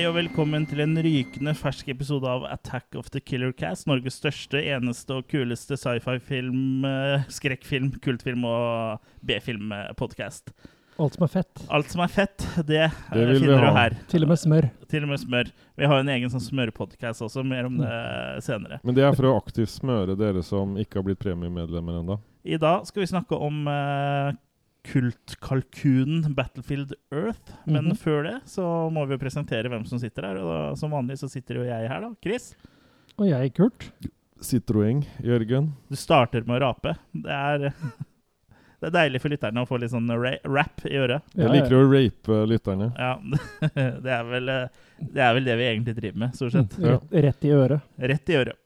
Hei og velkommen til en rykende fersk episode av Attack of the Killer Cast. Norges største, eneste og kuleste sci-fi-film, eh, skrekkfilm, kultfilm og B-film-podkast. Alt som er fett. Alt som er fett, det, eh, Det finner du her. Til og med smør. Til og med smør. Vi har en egen sånn smørpodkast også, mer om det Mm. senere. Men det er for å aktivt smøre dere som ikke har blitt premiemedlemmer ennå. I dag skal vi snakke om eh, kultkalkunen Battlefield Earth. Men Mhm. før det så må vi jo presentere hvem som sitter her. Og da, som vanlig så sitter jo jeg her, da. Chris. Og jeg, Kurt. Citroën, Jørgen. Du starter med å rape. Det er, det er deilig for lytterne å få litt sånn ra rap i øret. Jeg liker å rape lytterne. Ja, det er, vel, eh, det er vel det vi egentlig driver med, stort sett. Mm, rett, rett i øret. Rett i øret.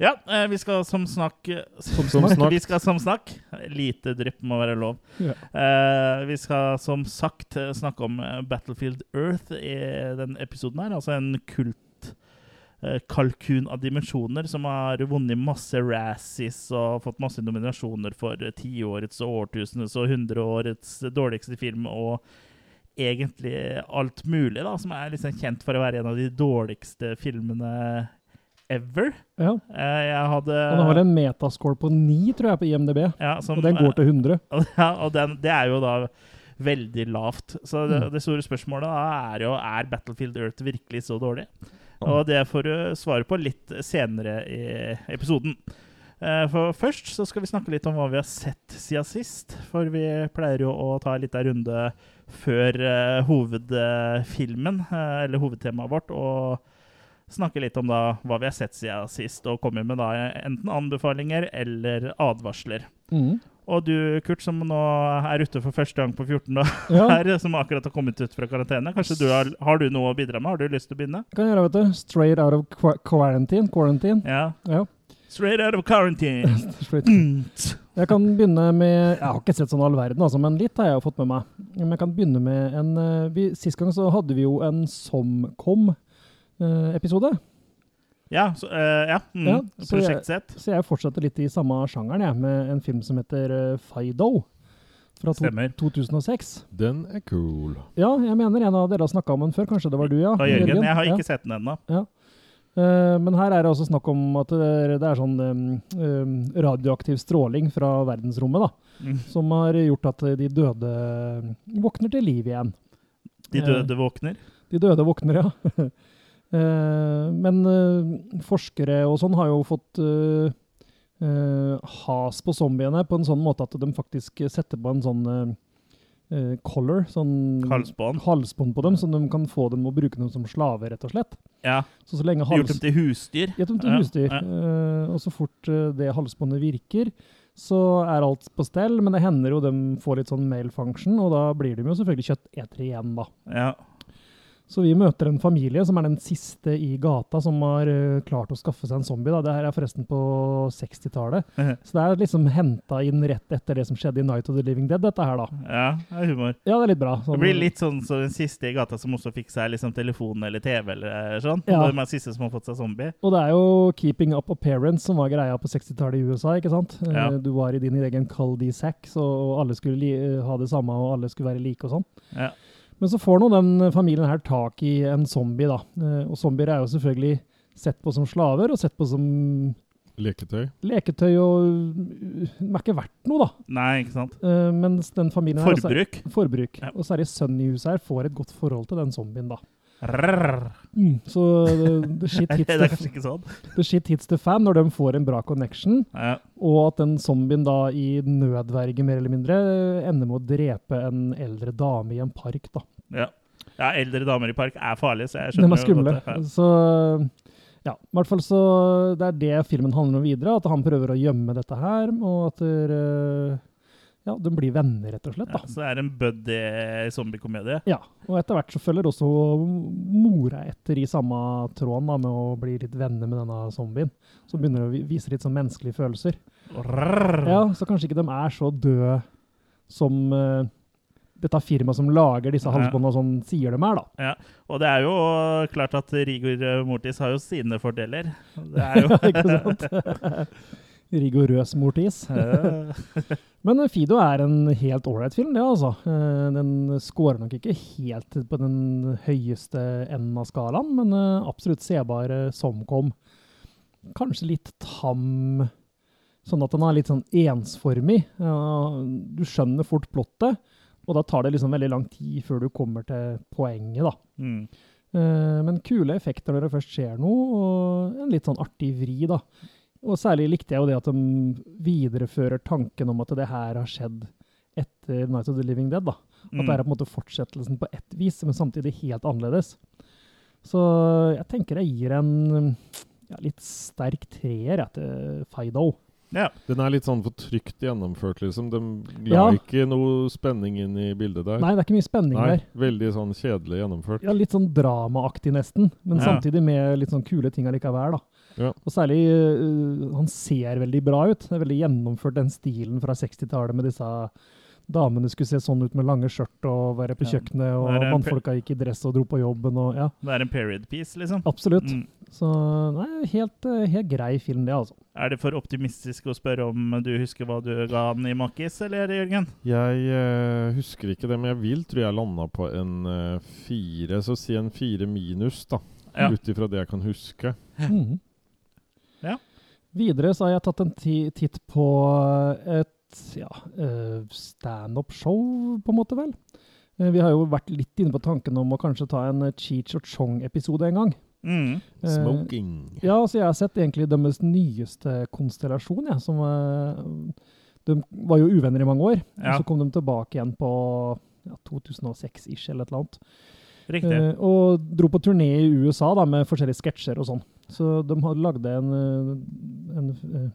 Ja, eh, vi skal som snakk Som Som snakk. Vi skal som snakk. Lite drypp må være lov. Ja. Eh, vi skal som sagt eh, snakke om Battlefield Earth i den episoden her. Altså en kultkalkun av dimensjoner som har vunnet masse Razzies og fått masse nominasjoner for tiårets og årtusenets og hundreårets dårligste film og egentlig alt mulig, da, som er liksom kjent for å være en av de dårligste filmene ever. Ja. Eh, jeg hadde Han har en metascore på 9, tror jeg, på IMDb. ja, som, Og den går til 100. Ja, og den, det er jo da veldig lavt. Så det, Mm. det store spørsmålet da er jo er Battlefield Earth virkelig så dårlig. Og det får du svare på litt senere i episoden. Eh, For først så skal vi snakke litt om hva vi har sett siden sist. For vi pleier jo å ta en liten runde før eh, hovedfilmen, eller hovedtemaet vårt, og snakke litt om da hva vi har sett siden sist, og komme med da enten anbefalinger eller advarsler. Mm. Og du, Kurt, som nå er ute for første gang på 14 dager, Ja, som akkurat har kommet ut fra karantene, kanskje du har, har du noe å bidra med? Har du lyst til å begynne? kan jeg gjøre, vet du. Straight out of qu quarantine. quarantine. Ja. Ja. Straight out of quarantine. Jeg kan begynne med Jeg har ikke sett sånn all verden, altså, men litt har jeg jo fått med meg. Men jeg kan begynne med en eh, vi, Sist gang så hadde vi jo en Somcom-episode. Ja, så, eh, ja. Mm. Ja, så jeg- Prosjekt sett. Så jeg fortsetter litt i samme sjangeren, jeg, med en film som heter uh, Fido. Fra to, Stemmer. 2006. Den er cool. Ja, jeg mener en av dere har snakka om den før. Kanskje det var du, ja? Da, Jørgen, jeg har Ja. ikke sett den ennå. Eh, men her er det også snakk om at det er, det er sånn um, radioaktiv stråling fra verdensrommet, da. Mm. Som har gjort at de døde våkner til liv igjen. De døde våkner. De døde våkner, ja. Eh, men eh, forskere og sånn har jo fått eh, has på zombiene på en sånn måte at de faktisk setter på en sånn collar, sånn Halsbånd. halsbånd på dem, så de kan få dem og bruke dem som slaver, rett og slett. Ja. Så så lenge Gjort dem til husdyr. Gjort dem til husdyr. ja. Uh, og så fort det halsbåndet virker, så er alt på stell, men det hender jo de får litt sånn male function, og da blir de jo selvfølgelig kjøttetere igjen, da. Ja. Så vi møter en familie som er den siste i gata som har uh, klart å skaffe seg en zombie. Da. Det her er forresten på 60-tallet. Så det er liksom henta inn rett etter det som skjedde i Night of the Living Dead, dette her, da. ja, det er humor. Ja, det er litt bra. Det Sånn- blir litt sånn som den siste i gata som også fikk seg liksom telefon eller TV eller sånn. Ja. Og de siste som har fått seg zombie. Og det er jo Keeping Up Appearance som var greia på 60-tallet i USA, ikke sant? Eh, Ja. Du var i din egen cul-de-sac, så og alle skulle ha det samme, og alle skulle være like og sånn. Ja. Men så får nå den familien her tak i en zombie, da. Eh, Og zombier er jo selvfølgelig sett på som slaver, og sett på som Leketøy. leketøy, og de er ikke verdt noe, da. Nei, ikke sant? Eh, mens den familien her også- Forbruk. Forbruk. Ja. Og så det sønnen i huset her får et godt forhold til den zombien, da. Mm, så uh, the shit, Det hits the, sånn. the shit hits the fan når de får en bra connection, Ja. og at den zombien da i nødverge mer eller mindre ender med å drepe en eldre dame i en park, da. Ja. ja, eldre damer i park er farlige, så jeg De skjønner er skumle. jo godt det. Så ja, i hvert fall så det er det filmen handler om videre, at han prøver å gjemme dette her, og at der, ja, de blir venner, rett og slett, Ja, da. så det er en buddy zombiekomedie. Ja, og etter hvert så følger også mora etter i samme tråden da, med å bli litt venner med denne zombien. Så begynner det å vise litt sånn menneskelige følelser. Ja, så kanskje ikke de er så døde som uh, dette firmaet som lager disse halsbåndene sånn, sier de er, da. Ja, Og det er jo klart at Rigor Mortis har jo sine fordeler. Det er jo Ja, ikke sant? Rigorøs mortis. Eh, Men eh, Fido er en helt ålreit film, det, altså. Eh, Den scorer nok ikke helt på den høyeste enden av skalaen, men eh, absolutt sebar som somkom. Kanskje litt tam, sånn at den er litt sånn ensformig. Du skjønner fort plottet, og da tar det liksom veldig lang tid før du kommer til poenget, da. mm. Eh, Men kule effekter når det først skjer noe, og en litt sånn artig vri, da. Og særlig likte jeg jo det at de viderefører tanken om at det her har skjedd etter Night of the Living Dead. da. At Mm. det er på en måte fortsettelsen på ett vis, men samtidig helt annerledes. Så jeg tenker jeg gir en ja, litt sterk treer etter Fido. Ja. Den er litt sånn for trygt gjennomført, liksom. De Ja. ikke noe spenning inn i bildet der. Nei, det er ikke mye spenning Nei, der. veldig sånn kjedelig gjennomført. Ja, Litt sånn dramaaktig nesten, men Ja. samtidig med litt sånn kule ting allikevel. da. Ja. Og særlig uh, Han ser veldig bra ut. Det er veldig gjennomført, den stilen fra 60-tallet med disse damene skulle se sånn ut med lange skjørt og være på Ja. kjøkkenet, og mannfolka gikk i dress og dro på jobben og Ja, Det er en period piece, liksom. absolutt. Mm. Så nei, helt, øh, helt grei film, det, altså. Er det for optimistisk å spørre om du husker hva du ga den i Makkis, eller Jørgen? Jeg uh, husker ikke det, men jeg vil tror jeg landa på en uh, fire. Så si en fire minus, da. Ja. Ut ifra det jeg kan huske. Mhm. Ja. Videre så har jeg tatt en titt på et ja, eh, standup-show, på en måte, vel. Eh, Vi har jo vært litt inne på tanken om å kanskje ta en eh, Cheech og Chong-episode en gang. Mm. Eh, Smoking. Ja, altså jeg har sett egentlig deres nyeste konstellasjon, jeg, som eh, De var jo uvenner i mange år, Ja. og så kom de tilbake igjen på ja, 2006-ish eller et eller annet. Riktig. Eh, og dro på turné i USA da, med forskjellige sketsjer og sånn. Så de hadde lagd en, en, en eh,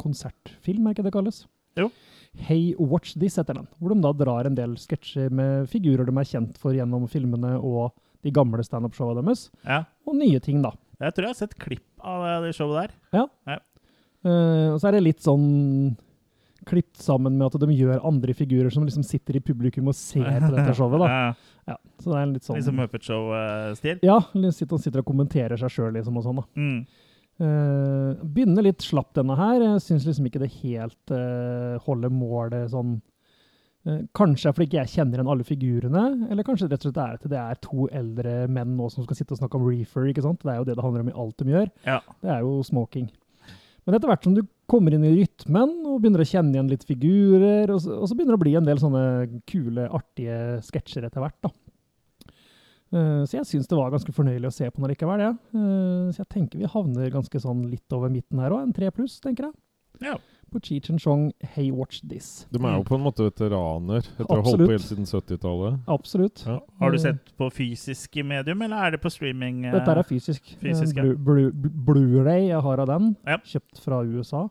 konsertfilm, er ikke det kalles? Jo. Hey Watch This heter den. Hvor de da drar en del sketsjer med figurer de er kjent for gjennom filmene og de gamle standup-showene deres. Ja. Og nye ting, da. Jeg tror jeg har sett klipp av det showet der. Eh, og så er det litt sånn klippet sammen med at de gjør andre figurer som liksom sitter i publikum og ser på dette showet. da. Ja, så det er litt sånn... Liksom som Muppet Show-stil. Ja, sitter, sitter og kommenterer seg sjøl liksom, og sånn. da. Mm. Eh, begynner litt slapp denne her. Jeg syns liksom ikke det helt uh, holder målet sånn eh, Kanskje fordi ikke jeg kjenner igjen alle figurene, eller kanskje rett og slett det er at det er to eldre menn nå som skal sitte og snakke om reefer. ikke sant? Det er jo det det handler om i alt de gjør. Ja. Det er jo smoking. Men etter hvert som du kommer inn i rytmen og begynner å kjenne igjen litt figurer, og så, og så begynner det å bli en del sånne kule, artige sketsjer etter hvert. da. Eh, Så jeg syns det var ganske fornøyelig å se på den likevel. Ja. Eh, Så jeg tenker vi havner ganske sånn litt over midten her òg. En tre pluss, tenker jeg. Ja. På Cheech Chen Chong, Hey Watch This. De er jo på en måte veteraner etter å ha holdt på helt siden 70-tallet. Absolutt. Ja. Har du Eh, sett på fysiske medium, eller er det på streaming? Uh, Dette er fysisk. fysisk, ja. Blu, Blu, Blu- Blu-ray jeg har av den, Ja. kjøpt fra USA.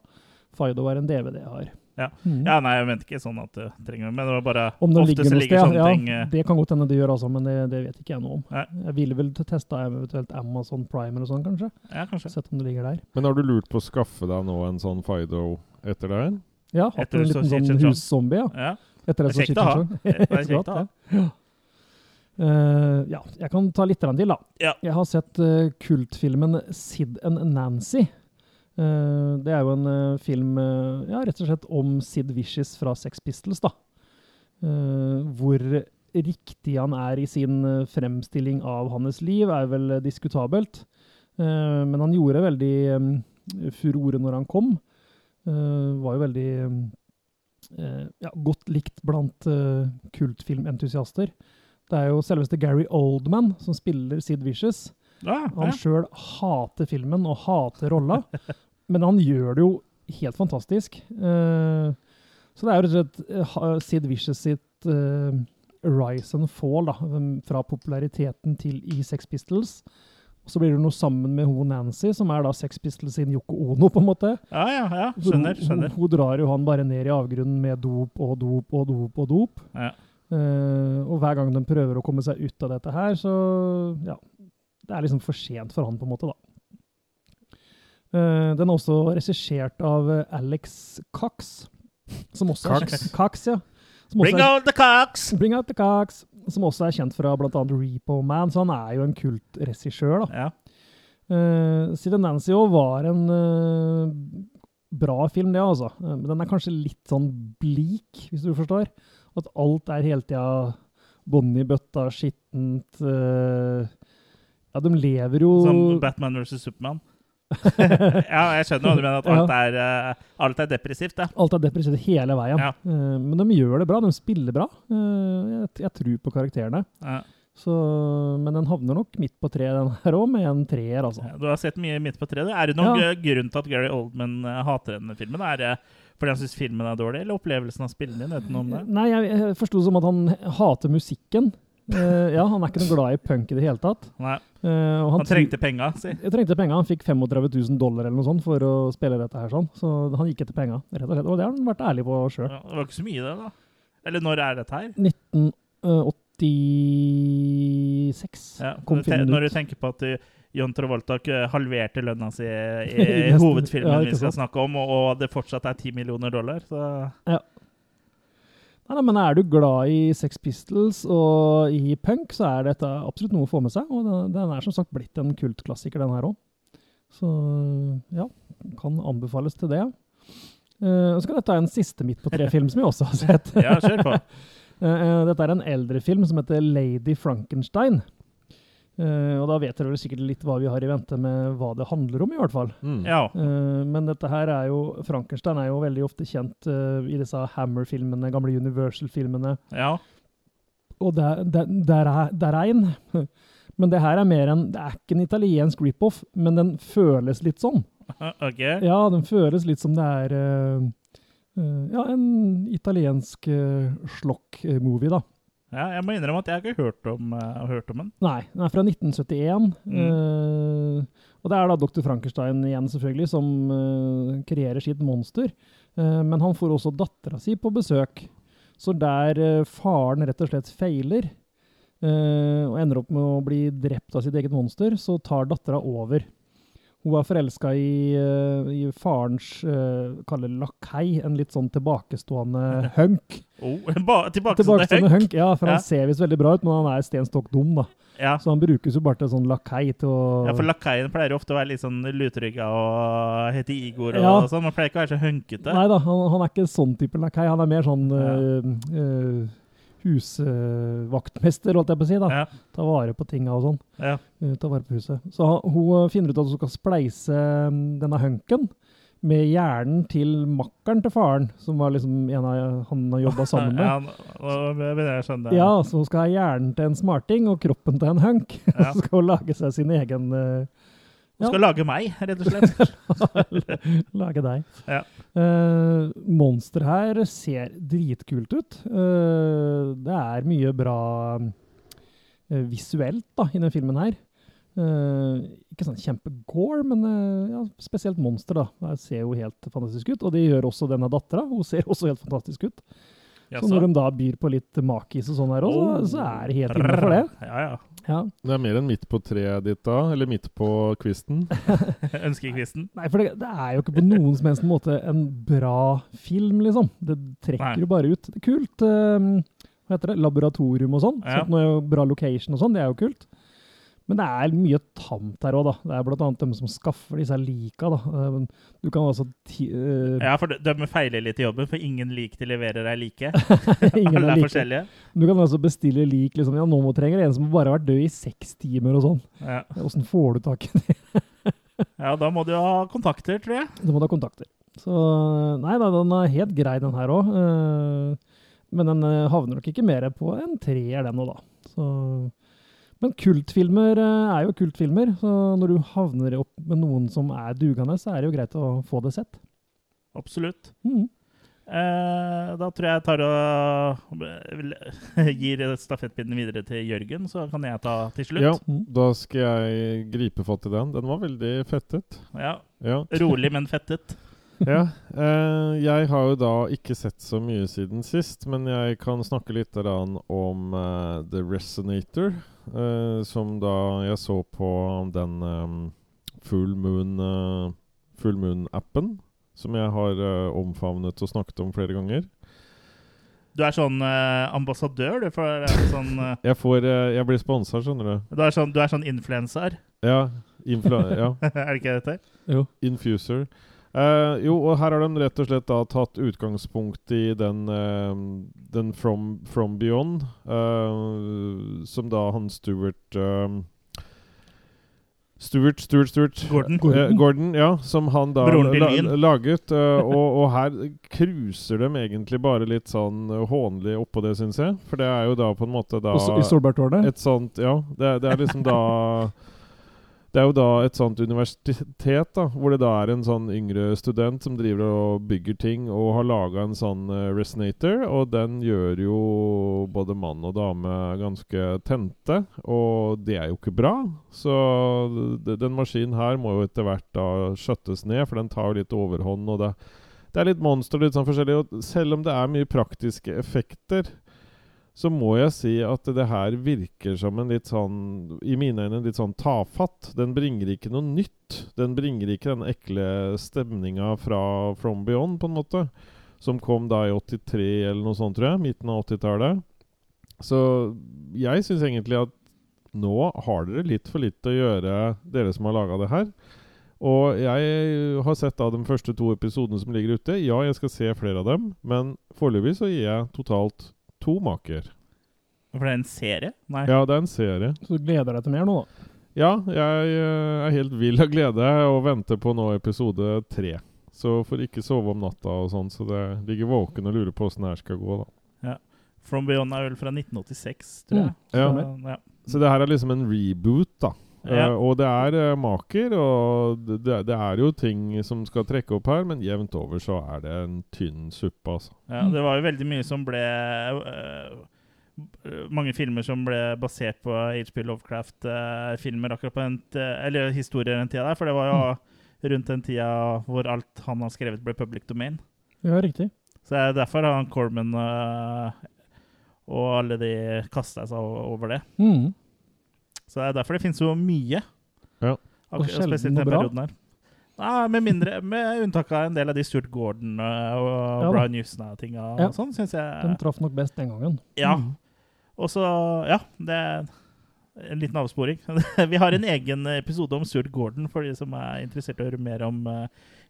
Fido er en DVD jeg har. Ja. Mm. Ja, nei, jeg mente ikke sånn at det trenger Men det var bare Om det Ofte ligger noe ligger sted, ja, ting eh, det kan godt hende det gjør altså, men det, det vet ikke jeg noe om. Nei. Jeg ville vel testa eventuelt Amazon Prime eller sånn, kanskje. Ja, kanskje. Sett om det ligger der. Men har du lurt på å skaffe deg nå en sånn Fido etter deg? Ja, hatt en liten sånn huszombie, ja. Ja. Etter Det så kjekt å ha. Kjekt å ha. Ja. Eh, ja, jeg kan ta litt til, da. Ja. Jeg har sett uh, kultfilmen Sid and Nancy. Uh, det er jo en film ja, rett og slett om Sid Vicious fra Sex Pistols. da. Eh, hvor riktig han er i sin fremstilling av hans liv, er vel diskutabelt. Eh, men han gjorde veldig um, furore når han kom. Eh, var jo veldig eh, ja, godt likt blant eh, kultfilmentusiaster. Det er jo selveste Gary Oldman som spiller Sid Vicious. Ja, Han ja. sjøl hater filmen og hater rolla, men han gjør det jo helt fantastisk. Så det er jo rett og slett Sid Vicious sitt rise and fall, da, um, fra populariteten til i Sex Pistols. Og så blir det noe sammen med hun Nancy, som er da Sex Pistols sin Yoko Ono, på en måte. ja, ja, ja. Skjønner. Skjønner. hun drar jo han bare ned i avgrunnen med dop og dop og dop og dop. Ja. Uh, og hver gang de prøver å komme seg ut av dette her, så ja. Det er liksom for sent for han, på en måte, da. Uh, den er også regissert av eh, Alex Cox. Som også Cox? Er, Cox, ja. Som også Bring er, out the Cox! Bring out the Cox! Som også er kjent fra bl.a. Repo Man, så han er jo en kultregissør. Ja. Uh, Siden Nancy òg var en uh, bra film, det, altså. Eh, Men den er kanskje litt sånn bleak, hvis du forstår. At alt er hele tida bånd i bøtta, skittent uh, Ja, de lever jo Som Batman versus Supermann. ja, jeg skjønner hva du mener. At alt er, eh, alt er depressivt. Ja. Alt er depressivt hele veien. Ja. Eh, men de gjør det bra. De spiller bra. Eh, jeg, jeg tror på karakterene. Ja. Så, men den havner nok midt på treet, den her òg, med en treer, altså. Du har sett mye midt på treet. Er det noen grunn til at Gary Oldman hater denne filmen? Er det fordi han syns filmen er dårlig, eller opplevelsen av spillen din? Nei, jeg, jeg forsto det som at han hater musikken. Eh, ja, han er ikke noe glad i punk i det hele tatt. Nei, Uh, og Han trengte penga, si. Jeg trengte penger. Han fikk 35 000 dollar eller noe sånt for å spille dette her sånn. Så han gikk etter penger, rett og slett. Og det har han vært ærlig på sjøl. Ja, det var ikke så mye, det, da. Eller når er dette her? 1986 Ja, kom når, du når du tenker på at du, John Travolta halverte lønna si i I hovedfilmen ja, vi skal snakke om, og, og det fortsatt er 10 millioner dollar, så Nei, nei, men er du glad i Sex Pistols og i punk, så er dette absolutt noe å få med seg. Og den, den er som sagt blitt en kultklassiker, den her òg. Så ja, kan anbefales til det. Uh, så kan jeg ta en siste midt på tre-film som jeg også har sett. ja, kjør på. uh, Dette er en eldre film som heter Lady Frankenstein. Eh, og da vet dere vel sikkert litt hva vi har i vente med hva det handler om, i hvert fall. Mm. Ja. Uh, men dette her er jo Frankenstein er jo veldig ofte kjent uh, i disse Hammer-filmene, gamle Universal-filmene. ja. Og der, der, der, er, der er en. Men det her er mer en Det er ikke en italiensk rip-off, men den føles litt sånn. OK. Ja, den føles litt som det er Ja, en italiensk uh, slokk-movie, da. Ja, jeg må innrømme at jeg har ikke hørt om, uh, hørt om den. Nei, den er fra 1971. Mm. Uh, og det er da dr. Frankenstein igjen, selvfølgelig, som uh, kreerer sitt monster. Men han får også dattera si på besøk. Så der faren rett og slett feiler, og ender opp med å bli drept av sitt eget monster, så tar dattera over. Hun er forelska i, eh, i farens uh, kaller lakei, en litt sånn tilbakestående hunk. Oh, ba, tilbake Tilbakestående Hunk. hunk, ja, for Ja. han ser visst veldig bra ut, men han er stenstokk dum, da. Ja. Så han brukes jo bare til sånn lakei til å ja, for lakeien pleier jo ofte å være litt sånn lutrygga og hete Igor og Ja. sånn. Man pleier ikke å være så hunkete. Nei da, han, han er ikke sånn type lakei. Han er mer sånn Ja. øh, øh, husvaktmester, holdt jeg på å si. da. Ja. Ta vare på tinga og sånn. Ja. Øh, ta vare på huset. Så hun finner ut at hun skal spleise øh, denne hunken med hjernen til makkeren til faren, som var liksom en av han har jobba sammen med. Ja, nå begynner jeg skjønne det. Ja, så hun skal ha hjernen til en smarting og kroppen til en hunk. Ja. så skal hun lage seg sin egen øh, Du skal lage meg, rett og slett. Lage deg. Ja. Uh, monster her ser dritkult ut. Uh, det er mye bra uh, visuelt da, i denne filmen her. Ikke sånn kjempegore, men ja, spesielt monster. da. Det ser jo helt fantastisk ut. Og det gjør også denne dattera. Hun ser også helt fantastisk ut. Så når de da byr på litt makis og sånn her òg, Oh. så, så er det helt innenfor det. Ja, ja. Ja. Det er mer enn midt på treet ditt da, eller midt på kvisten. Ønskekvisten. Nei, for det, det er jo ikke på noen som helst måte en bra film, liksom. Det trekker Nei. jo bare ut. Det kult. eh, hva heter det? Laboratorium og sånn. Ja. Sånn, bra location og sånn, det er jo kult. Men det er mye tamt her òg, da. Det er annet dem som skaffer disse lika, da. Eh, Du kan altså eh, Ja, for de, feiler litt i jobben, for ingen lik de leverer er like. ingen Alle er like. forskjellige. Du kan altså bestille lik liksom, Ja, nå må trenger en som bare har vært død i seks timer og sånn. Ja. Åssen får du tak i det? ja, da må du ha kontakter, tror jeg. Da må du ha kontakter. Så nei da, den er helt grei, den her òg. Men den eh, havner nok ikke mer på en treer, den òg, da. Så, men kultfilmer eh, er jo kultfilmer, så når du havner opp med noen som er dugende, så er det jo greit å få det sett. Absolutt. Mm. Eh, da tror jeg jeg tar og eh, gir stafettpinnen videre til Jørgen, så kan jeg ta til slutt. Ja, Mm. da skal jeg gripe fatt i den. Den var veldig fettet. Ja. Ja. Rolig, men fettet. ja. Eh, jeg har jo da ikke sett så mye siden sist, men jeg kan snakke litt om uh, The Resonator, som da jeg så på den eh, Full Moon eh, Full Moon-appen, som jeg har eh, omfavnet og snakket om flere ganger. Du er sånn eh, ambassadør, du, for det sånn eh, Jeg, får, eh, jeg blir sponsa, skjønner du. Du er sånn, du er sånn influenser, Ja. Influ ja. er det ikke dette? Jo. Infuser. Eh, jo, og her har de rett og slett da tatt utgangspunkt i den, uh, den From, From Beyond, uh, som da han Stuart Stuart, Stuart, Stuart Gordon. Eh, Gordon, ja, som han da la, laget. og, og her cruiser de egentlig bare litt sånn hånlig oppå det, syns jeg. For det er jo da på en måte da Også I Solbergtårnet. et sånt Ja, det, det er liksom da Det er jo da et sånt universitet, da, hvor det da er en sånn yngre student som driver og bygger ting, og har laga en sånn eh, resonator, og den gjør jo både mann og dame ganske tente, og det er jo ikke bra. Så den maskinen her må jo etter hvert da skjøttes ned, for den tar jo litt overhånd, og det, det er litt monster, litt sånn forskjellig, og selv om det er mye praktiske effekter, så må jeg si at det her virker som en litt sånn I mine øyne litt sånn tafatt. Den bringer ikke noe nytt. Den bringer ikke den ekle stemninga fra From Beyond, på en måte. Som kom da i 83 eller noe sånt, tror jeg. Midten av 80-tallet. Så jeg syns egentlig at nå har dere litt for litt å gjøre, dere som har laga det her. Og jeg har sett da de første to episodene som ligger ute. Ja, jeg skal se flere av dem, men foreløpig så gir jeg totalt to maker. For det er en serie? Nei. Ja, det er en serie. Så du gleder deg til mer nå, da? Ja, jeg eh, er helt vill av glede og venter på nå episode tre. Så får ikke sove om natta og sånn, så det ligger våken og lurer på åssen det her skal gå, da. From Beyond er vel fra 1986, tror jeg. Mm, Ja. Så, ja. Så det her er liksom en reboot, da. Ja. Eh, og det er eh, maker, og det, det- er jo ting som skal trekke opp her, men jevnt over så er det en tynn suppe, altså. Ja, det var jo veldig mye som ble uh, Mange filmer som ble basert på HP Lovecraft-filmer akkurat på den t- Eller historier den tida der, for det var jo rundt den tida hvor alt han har skrevet, ble public domain. Ja, riktig. Så det er derfor han Corman og alle de kasta seg over det. Mm. Så det er derfor det finnes så mye. Ja. Og sjelden noe bra. her. Nei, med, mindre, med unntak av en del av de Stuart Gordon øh, og Ja. Brian Newson-tinga. Ja. Sånn, jeg Den traff nok best den gangen. Ja. Mm. Og så, ja, det er en liten avsporing. Vi har en egen episode om Stuart Gordon for de som er interessert i å høre mer om uh,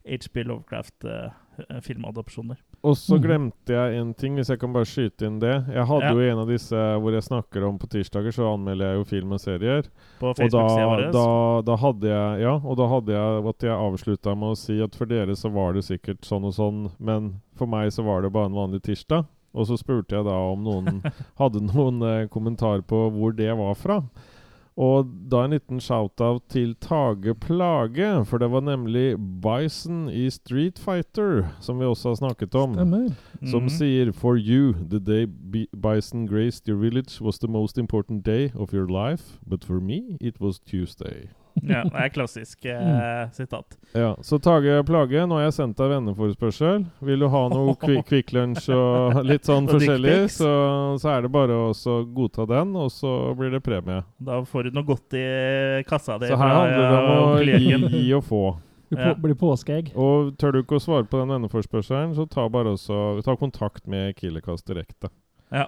HP Lovecraft-filmadopsjoner. Og så Mhm. glemte jeg en ting, hvis jeg kan bare skyte inn det. Jeg hadde Ja. jo en av disse hvor jeg snakker om på tirsdager, så anmelder jeg jo film og serier. på Og da, da, da hadde jeg Ja, og da hadde jeg at jeg avslutta med å si at for dere så var det sikkert sånn og sånn, men for meg så var det bare en vanlig tirsdag. Og så spurte jeg da om noen hadde noen eh, kommentar på hvor det var fra. Og da en liten shout-out til Tage Plage, for det var nemlig Bison i Street Fighter, som vi også har snakket om. Stemmer. Som Mhm. sier For you, the day B Bison graced your village was the most important day of your life, but for me it was Tuesday. Ja, det er klassisk eh, sitat. Ja, Så Tage Plage, nå har jeg sendt deg venneforespørsel. Vil du ha noe kvi Kvikk Lunsj og litt sånn Og forskjellig, så, så er det bare å godta den, og så blir det premie. Da får du noe godt i kassa di. Så her handler det om å gi, gi og få. Ja. blir påskeegg. Og tør du ikke å svare på den venneforespørselen, så ta bare også ta kontakt med Kilekast direkte. Ja.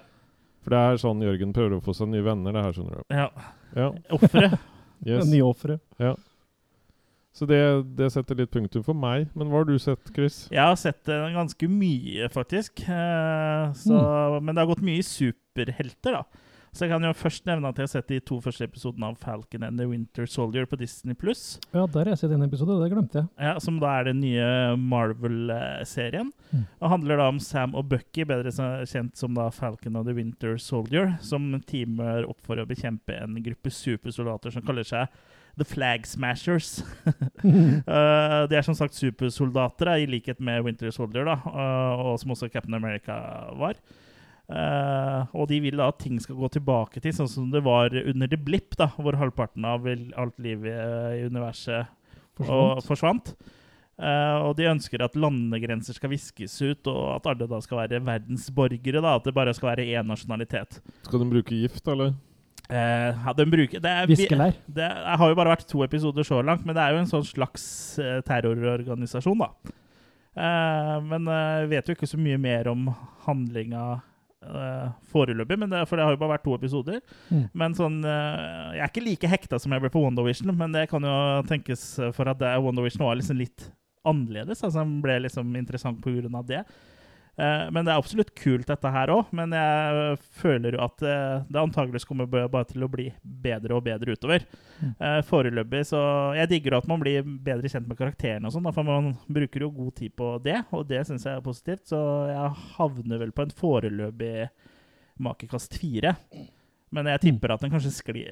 For det er sånn Jørgen prøver å få seg nye venner, det her, skjønner du. Ja. Ja, Offeret. Yes. Nye ofre. Så det, det setter litt punktum for meg. Men hva har du sett, Chris? Jeg har sett eh, ganske mye, faktisk. Eh, så, Men det har gått mye superhelter, da. Så jeg kan jo først nevne at jeg har sett de to første episodene av Falcon and the Winter Soldier på Disney Pluss. Ja, der har jeg sett en episode, det glemte jeg. Ja, som da er den nye Marvel-serien. Mm. Og handler da om Sam og Bucky, bedre kjent som da Falcon and the Winter Soldier, som teamer opp for å bekjempe en gruppe supersoldater som kaller seg The Flag Smashers. uh, de er som sagt supersoldater, i likhet med Winter Soldier, da, uh, og som også Captain America var. Eh, og de vil da at ting skal gå tilbake til sånn som det var under The Blip, da, hvor halvparten av alt livet i universet og Forsvant. forsvant. Eh, og de ønsker at landegrenser skal viskes ut, og at alle da skal være verdensborgere. da, At det bare skal være én nasjonalitet. Skal de bruke gift, eller? Uh, ja, de bruker, det, er, Viskelær. det er- har jo bare vært to episoder så langt, men det er jo en sånn slags eh, terrororganisasjon, da. Eh, men vet jo ikke så mye mer om handlinga eh, foreløpig, men det, for det har jo bare vært to episoder. Mm. Men sånn eh, Jeg er ikke like hekta som jeg ble på WandaVision, men det kan jo tenkes for at det, WandaVision var liksom litt annerledes. Altså Den ble liksom interessant av det. Eh, men det er absolutt kult, dette her òg. Men jeg eh, føler jo at eh, det antageligvis kommer bare til å bli bedre og bedre utover. Mm. Foreløpig så Jeg digger at man blir bedre kjent med karakterene og sånn, for man bruker jo god tid på det, og det syns jeg er positivt. Så jeg havner vel på en foreløpig makekast fire. Men jeg tipper at den kanskje sklir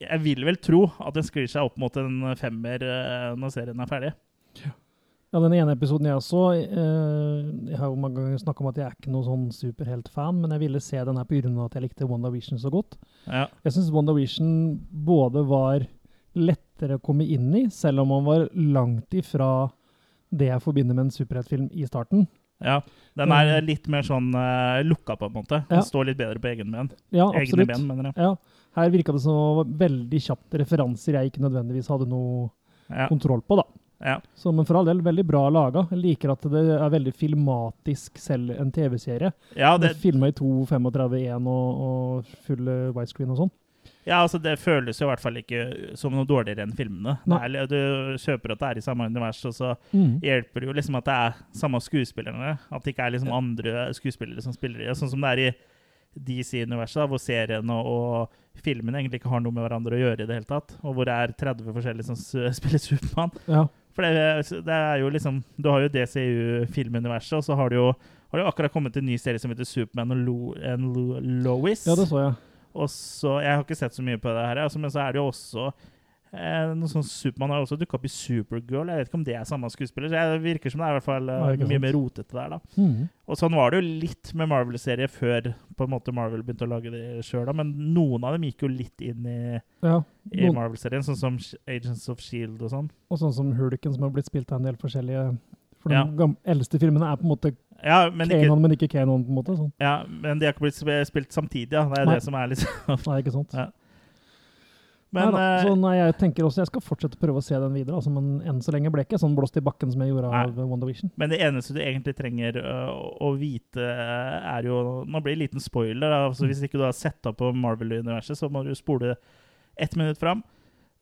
Jeg vil vel tro at den sklir seg opp mot en femmer når serien er ferdig. Ja, den ene episoden jeg så eh, Jeg har jo mange ganger snakka om at jeg er ikke noe sånn superheltfan, men jeg ville se den her pga. at jeg likte WandaVision så godt. Ja. Jeg syns WandaVision både var lettere å komme inn i, selv om man var langt ifra det jeg forbinder med en superheltfilm i starten. ja. Den er eh, litt mer sånn uh, lukka, på en måte. Den Ja. står litt bedre på egen ben. Ja, Egne ben, mener jeg. Ja, her virka det som veldig kjapt referanser jeg ikke nødvendigvis hadde noe Ja. kontroll på, da. Ja. Så, men for all del, veldig bra laga. Jeg liker at det er veldig filmatisk, selv en TV-serie. Ja, Det Filma i 2.35.1 og, og full eh, widescreen og sånn. ja, altså det føles jo i hvert fall ikke som noe dårligere enn filmene. Er, du kjøper at det er i samme univers, og så Mm. hjelper det jo liksom at det er samme skuespillerne. At det ikke er liksom andre skuespillere som spiller i. Sånn som det er i DC-universet, hvor serien og, og filmen egentlig ikke har noe med hverandre å gjøre i det hele tatt. Og hvor det er 30 forskjellige som spiller Supermann. Ja. For det, det er jo liksom Du har jo DCU-filmuniverset, og så har du jo har det akkurat kommet en ny serie som heter Superman og Lo, Lo, Lois. ja, det så jeg. Og så, Jeg har ikke sett så mye på det her, altså, men så er det jo også eh, noe sånn Supermann har også dukka opp i Supergirl. Jeg vet ikke om det er samme skuespiller. så Det virker som det er i hvert fall eh, mye sant. mer rotete der. da. Mm. Og sånn var det jo litt med Marvel-serier før på en måte Marvel begynte å lage det sjøl, men noen av dem gikk jo litt inn i, Ja. i Marvel-serien, sånn som Agents of Shield og sånn. Og sånn som Hulken, som har blitt spilt av en del forskjellige For Ja. de gam- eldste filmene er på en måte Ja, men ikke, Kanon, men ikke Kanon, på en måte. Sånn. ja, men de har ikke blitt spilt samtidig, ja. Det er Nei. det som er litt Nei, ikke sant? Ja. Men nei, da. eh, så nei, jeg tenker også jeg skal fortsette å prøve å se den videre, altså, men enn så lenge ble jeg ikke sånn blåst i bakken som jeg gjorde Nei. av WandaVision. Men det eneste du egentlig trenger uh, å vite, er jo Nå blir det en liten spoiler. Altså, hvis ikke du har sett opp på Marvel-universet, så må du spole ett minutt fram.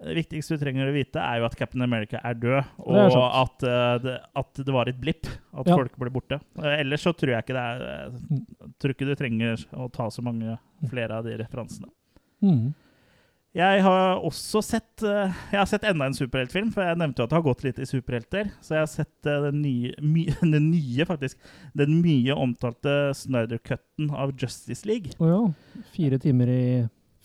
Det viktigste du trenger å vite, er jo at Captain America er død, Det er og at, uh, det, at det var et blipp. At Ja. folk ble borte. Uh, Ellers så tror jeg ikke det er Jeg tror ikke du trenger å ta så mange flere av de referansene. Mhm. Jeg har også sett øh, Jeg har sett enda en superheltfilm, for jeg nevnte jo at det har gått litt i superhelter. Så jeg har sett øh, den nye, my, den nye faktisk, den mye omtalte Snyder-cutten av Justice League. Å ja. Fire timer i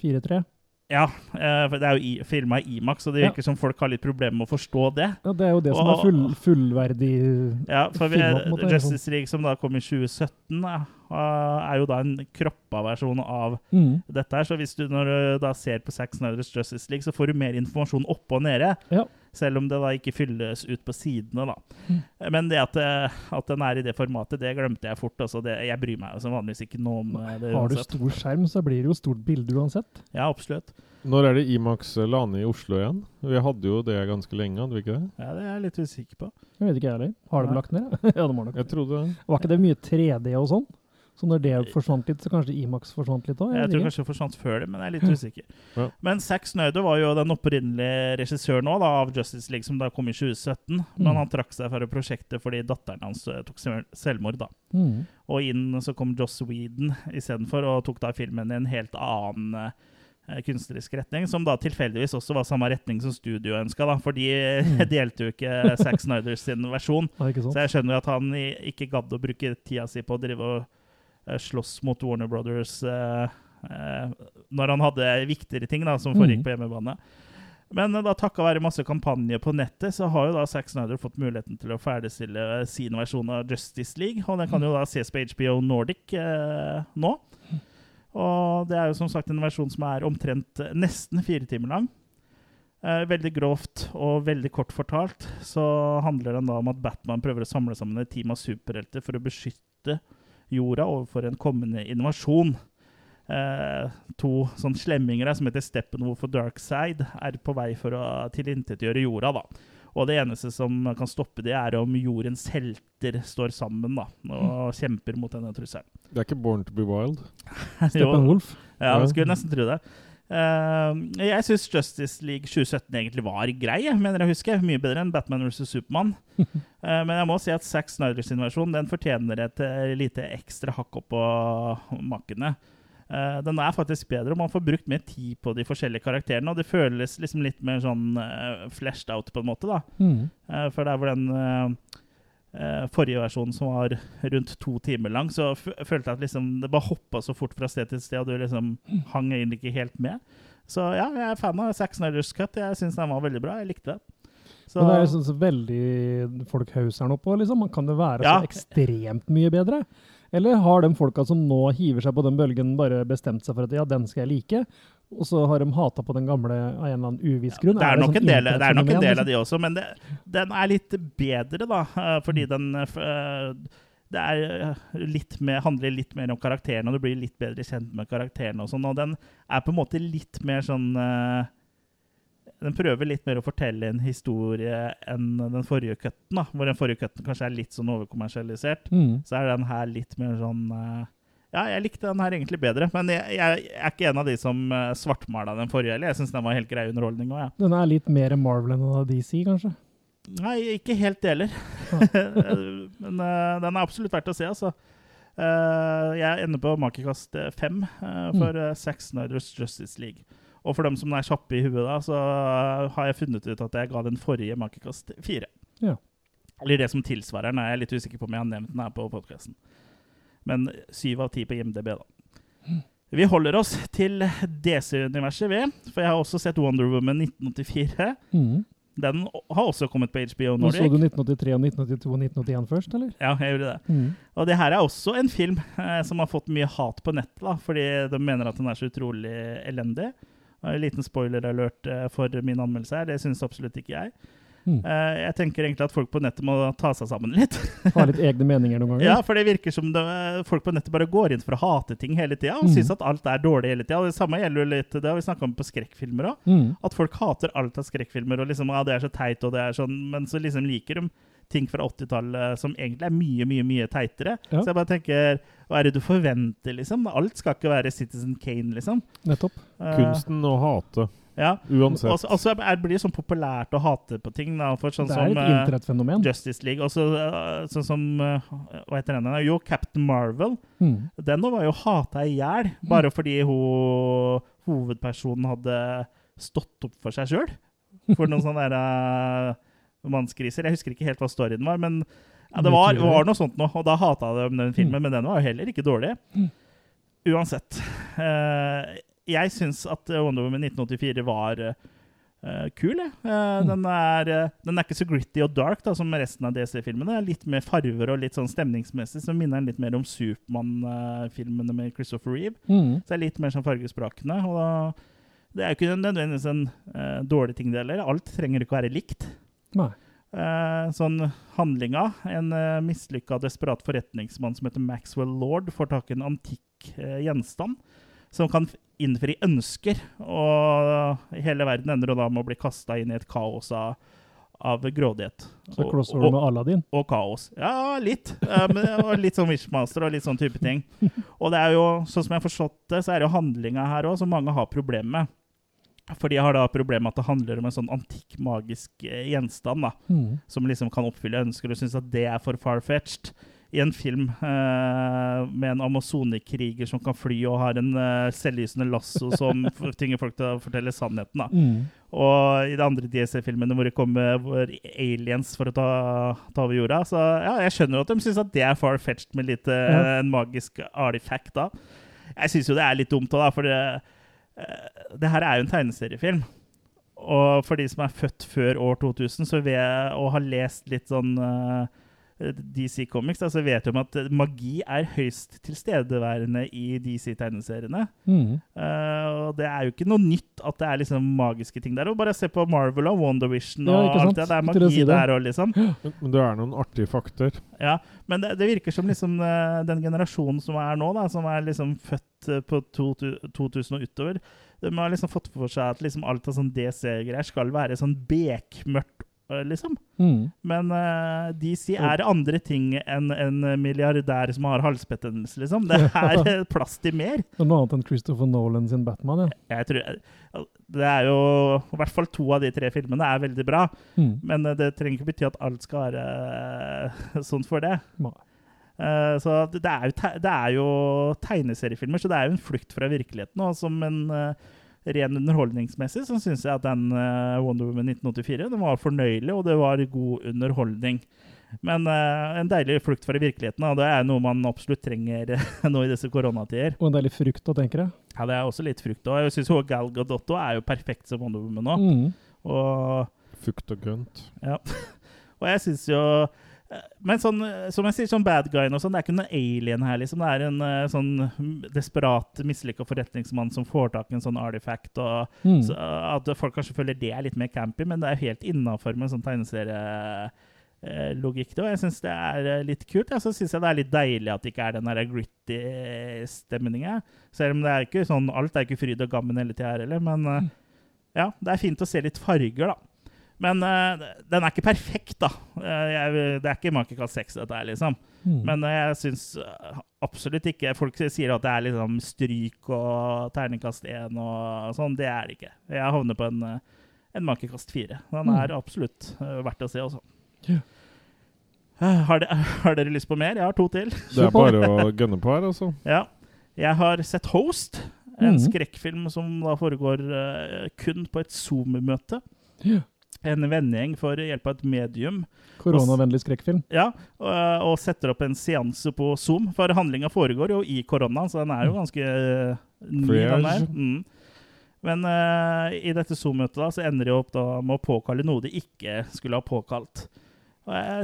4-3. Ja, eh, for det er jo filma i Imax, og det Ja. virker som folk har litt problemer med å forstå det. Ja, det er jo det som Og- er full, fullverdig Ja, for film, måte, Justice League, som da kom i 2017, eh, er jo da en kroppa versjon av mm. dette her. Så hvis du når du da ser på Sax Snyders Justice League, så får du mer informasjon oppe og nede. Ja. Selv om det da ikke fylles ut på sidene, da. Mm. Men det at, eh, at den er i det formatet, det glemte jeg fort. Altså det, jeg bryr meg som vanligvis ikke noe om det. det Har du stor skjerm, så blir det jo stort bilde uansett. Ja, absolutt. Når er det Imax Lane i Oslo igjen? Vi hadde jo det ganske lenge, hadde vi ikke det? Ja, det er jeg litt usikker på. Jeg vet ikke jeg heller. Har de lagt ned? ja, de har nok. Jeg trodde det. Var ikke det mye 3D og sånn? Så når det forsvant litt, så kanskje Imax forsvant litt òg? Jeg tror kanskje det forsvant før det, men jeg er litt usikker. Ja. Men Zack Snyder var jo den opprinnelige regissøren nå, da, av Justice League, som da kom i 2017. Men Mm. han trakk seg fra prosjektet fordi datteren hans eh, tok selvmord. da. Mm. Og inn så kom Joss Whedon istedenfor, og tok da filmen i en helt annen eh, kunstnerisk retning, som da tilfeldigvis også var samme retning som studio ønska, da, for de Mm. delte jo ikke Zack Snyders sin versjon. Så jeg skjønner jo at han ikke gadd å bruke tida si på å drive og slåss mot Warner Brothers eh, eh, når han hadde viktigere ting da, som foregikk Mm. på hjemmebane. Men eh, da takka være masse kampanjer på nettet, så har jo da Zack Snyder fått muligheten til å ferdigstille sin versjon av Justice League. Og den kan jo da ses på HBO Nordic eh, nå. Og det er jo som sagt en versjon som er omtrent eh, nesten fire timer lang. Eh, veldig grovt og veldig kort fortalt så handler den da om at Batman prøver å samle sammen et team av superhelter for å beskytte jorda overfor en kommende invasjon. Eh, to sånn slemminger som heter Steppenwolf og Darkside, er på vei for å tilintetgjøre jorda. da. Og det eneste som kan stoppe det, er om jordens helter står sammen da, og kjemper mot denne trusselen. Det er ikke Born to be wild. Steppenwolf. Ja, Ja. jeg skulle nesten tro det. Eh, jeg syns Justice League 2017 egentlig var grei, mener jeg husker. Mye bedre enn Batman vs. Supermann. Eh, men jeg må si at Zack Snyders versjon den fortjener et eh, lite ekstra hakk opp på makkene. Den er faktisk bedre, og man får brukt mer tid på de forskjellige karakterene. Og det føles liksom litt mer sånn flashed out, på en måte. da. Mm. For der hvor den forrige versjonen, som var rundt to timer lang, så følte jeg at liksom, det bare hoppa så fort fra sted til sted, og du liksom hang egentlig ikke helt med. Så ja, jeg er fan av Zack Snyders Cut. Jeg syns den var veldig bra. Jeg likte det. Så, Men det er jo sånn så veldig folk hauser den opp på, liksom. Kan det være Ja. så ekstremt mye bedre? Eller har de folka som nå hiver seg på den bølgen, bare bestemt seg for at ja, den skal jeg like, og så har de hata på den gamle av en eller annen uviss grunn? det er, nok sånn en del, det er nok en del av liksom? de også, men det, den er litt bedre, da. eh, Fordi den eh, eh, det er litt mer, handler litt mer om karakterene, og du blir litt bedre kjent med karakterene. Og sånn, og den er på en måte litt mer sånn Den prøver litt mer å fortelle en historie enn den forrige cutten. da, Hvor den forrige cutten kanskje er litt sånn overkommersialisert. Mm. Så er den her litt mer sånn Ja, jeg likte den her egentlig bedre, men jeg, jeg, jeg er ikke en av de som uh, svartmala den forrige Eller. Jeg syns den var helt grei underholdning òg, jeg. Den er litt mer Marvel enn DC, kanskje? Nei, ikke helt deler. Men uh, den er absolutt verdt å se, altså. Uh, jeg ender på makekast eh, fem uh, for mm. Zack Snyders Justice League. Og for dem som er kjappe i huet, da, så eh, har jeg funnet ut at jeg ga den forrige makekast fire. Ja. Eller det som tilsvarer den, er jeg litt usikker på om jeg har nevnt den her på podkasten. Men syv av ti på IMDb, da. Vi holder oss til DC-universet, vi. For jeg har også sett Wonder Woman 1984. Mm. Den har også kommet på HBO Nå så du 1983 og 1982 og 1981 først, eller? Ja, jeg gjorde det. Mm. Og det her er også en film eh, som har fått mye hat på nettet, da, fordi de mener at den er så utrolig elendig. En liten spoiler-alert eh, for min anmeldelse her, det syns absolutt ikke jeg. Mm. Eh, jeg tenker egentlig at folk på nettet må ta seg sammen litt. ha litt egne meninger noen ganger? ja, For det virker som det, folk på nettet bare går inn for å hate ting hele tida, og Mm. syns at alt er dårlig hele tida. Det samme gjelder jo litt, det har vi snakka om på skrekkfilmer òg. Mm. At folk hater alt av skrekkfilmer, og liksom, ja, det er så teit, og det er sånn, men så liksom liker de ting fra 80-tallet som egentlig er mye, mye mye teitere. Ja. Så jeg bare tenker, hva er det du forventer, liksom? Alt skal ikke være Citizen Kane, liksom. Nettopp. Uh, Kunsten å hate, Ja. uansett. Og så- og så er- blir det sånn populært å hate på ting, da, for sånn det er som et eh, internettfenomen. Justice League, og så eh, sånn som eh, Hva heter den? Jo, Captain Marvel. Mm. Den var jo hata i hjel, bare fordi hun, hovedpersonen hadde stått opp for seg sjøl. For noen sånne der, uh, mannskriser. Jeg husker ikke helt hva storyen var, men ja, det var, var noe sånt noe. Og da hata de den filmen, men den var jo heller ikke dårlig. Uansett. eh, jeg syns at Wonder Woman 1984 var uh, kul, jeg. mm. den, er, eh, den er ikke så gritty og dark da, som resten av DC-filmene. Litt mer farver og litt sånn stemningsmessig, så minner den litt mer om Supermann-filmene med Christopher Reeve. Mm. Så det er litt mer sånn fargesprakende. Og da, det er jo ikke nødvendigvis en uh, dårlig ting, det heller. Alt trenger ikke å være likt. Eh, sånn handlinga En uh, mislykka desperat forretningsmann som heter Maxwell Lord, får tak i en antikk uh, gjenstand som kan innfri ønsker. Og hele verden ender da med å bli kasta inn i et kaos av, av grådighet. Så crossover og- med Aladdin. og kaos. Ja, litt. Um, og litt sånn Wishmaster og litt sånn type ting. Og det er jo, sånn som jeg har forstått det, så er det jo handlinga her òg som mange har problemer med. For de har da problemet med at det handler om en sånn antikk magisk eh, gjenstand da, Mm. som liksom kan oppfylle ønsker, og syns at det er for far-fetched. I en film eh, med en amazonekriger som kan fly og har en eh, selvlysende lasso som tvinger folk til å fortelle sannheten. Mm. Og i de andre DC-filmene hvor det kommer hvor aliens for å ta, ta over jorda. Så ja, jeg skjønner at de syns at det er far-fetched med litt eh, en magisk artifact da. Jeg syns jo det er litt dumt òg, for det, eh, det her er jo en tegneseriefilm. Og for de som er født før år 2000 så ved, og har lest litt sånn eh, DC Comics, da, så vet de at magi er høyst tilstedeværende i DC-tegneseriene. Mm. Uh, og det er jo ikke noe nytt at det er liksom magiske ting der. Og bare se på Marvel og Wonder Vision Ja, og ikke alt det. Det er magi si det. der òg, liksom. Men, men det er noen artige fakter. Ja, men det, det virker som liksom eh, den generasjonen som er nå, da, som er liksom født eh, på to, 2000 og utover, de har liksom fått for seg at liksom alt av sånn DC-greier skal være sånn bekmørkt eh, liksom. Mm. Men uh, DC er andre ting enn en milliardær som har halsbetennelse, liksom. Det er eh, plass til mer. Det er Noe annet enn Christopher Nolan sin Batman, ja. Jeg tror eh, Det er jo I hvert fall to av de tre filmene er veldig bra. Mm. Men eh, det trenger ikke bety at alt skal være eh, sånn for det. Nei. Uh, så det, er jo det er jo tegneseriefilmer, så det er jo en flukt fra virkeligheten. Og som en eh, ren underholdningsmessig så syns jeg at den eh, Wonder Woman 1984 den var fornøyelig, og det var god underholdning. Men uh, en deilig flukt fra virkeligheten, og det er noe man absolutt trenger nå i disse koronatider. Og en deilig frukt òg, tenker jeg. Ja, det er også litt frukt. Og jeg syns Gal Gadotto er jo perfekt som Wonder Woman nå. Mm. Og Fukt og grønt. ja. Og jeg syns jo eh, Men sånn, eh, som jeg sier, sånn bad guy og sånn, det er ikke noen alien her, liksom. Det er en uh, sånn desperat, mislykka forretningsmann som får tak i en sånn artifact. Og Mm. så, at folk kanskje føler det er litt mer campy, men det er helt innafor med en sånn tegneserielogikk. Og jeg syns det er eh, litt kult. Ja, så syns jeg det er litt deilig at det ikke er den der gritty stemninga. Selv om det er ikke sånn, alt er ikke fryd og gammen hele tida her heller. Men eh, ja, det er fint å se litt farger, da. Men uh, den er ikke perfekt, da. Eh, jeg, det er ikke makekast 6, dette her, liksom. Mm. Men eh, jeg syns absolutt ikke Folk sier at det er liksom stryk og terningkast 1 og sånn. Det er det ikke. Jeg havner på en, en makekast 4. Den Mm. er absolutt eh, verdt å se, altså. Yeah. Har, de, har dere lyst på mer? Jeg har to til. Det er bare å gønne på her, altså. Ja. Jeg har sett Host, en mm. skrekkfilm som da foregår uh, kun på et Zoom-møte. Ja. En vennegjeng får hjelp av et medium Koronavennlig skrekkfilm. Ja, og, og setter opp en seanse på Zoom. For handlinga foregår jo i korona, så den er jo ganske eh, ny. den der. Mm. Men uh, i dette Zoom-møtet da, så ender de opp da med å påkalle noe de ikke skulle ha påkalt.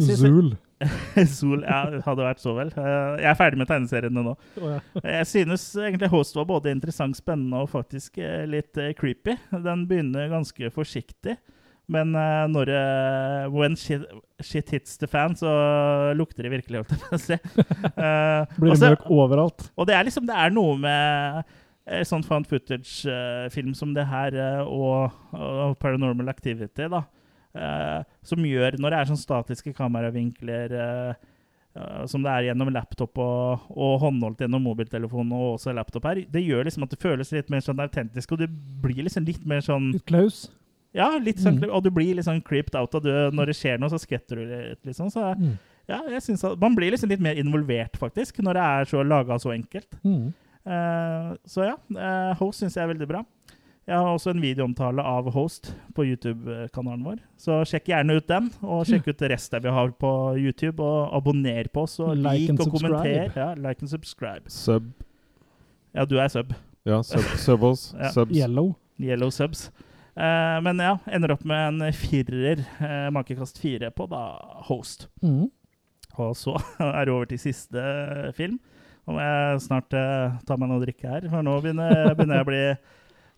Zool. Sol ja, hadde vært så vel. Eh, jeg er ferdig med tegneseriene nå. Ja. Jeg synes egentlig Host var både interessant, spennende og faktisk litt creepy. Den begynner ganske forsiktig. Men uh, når uh, When shit, shit hits the fan, så lukter det virkelig, holdt jeg på å si. Eh, Blir det også- overalt. og det er liksom Det er noe med sånn found footage-film som det her og, og Paranormal Activity, da. som gjør Når det er sånn statiske kameravinkler som det er gjennom laptop og, og håndholdt gjennom mobiltelefon og også laptop her, det gjør liksom at det føles litt mer sånn autentisk, og det blir liksom litt mer sånn Litt Klaus. Ja, litt sånn, Mm. og du blir litt sånn creeped out, og du, når det skjer noe, så skvetter du litt, liksom. Så Mm. ja, jeg synes at man blir liksom litt mer involvert, faktisk, når det er så laga så enkelt. Mm. Uh, så ja, uh, Host syns jeg er veldig bra. Jeg har også en videoomtale av Host på YouTube-kanalen vår. Så sjekk gjerne ut den, og sjekk ut resten vi har på YouTube. Og abonner på oss, og Like lik og kommenter. Ja, like and subscribe. Sub. Ja, du er sub. Ja, sub, subbles. Ja. Subs. Yellow. Yellow subs. Eh, men ja, ender opp med en firer, uh, makekast fire på da Host. Mm. Og så er det over til siste film. Nå må jeg snart eh, ta meg noe å drikke her, for nå begynner, begynner jeg å bli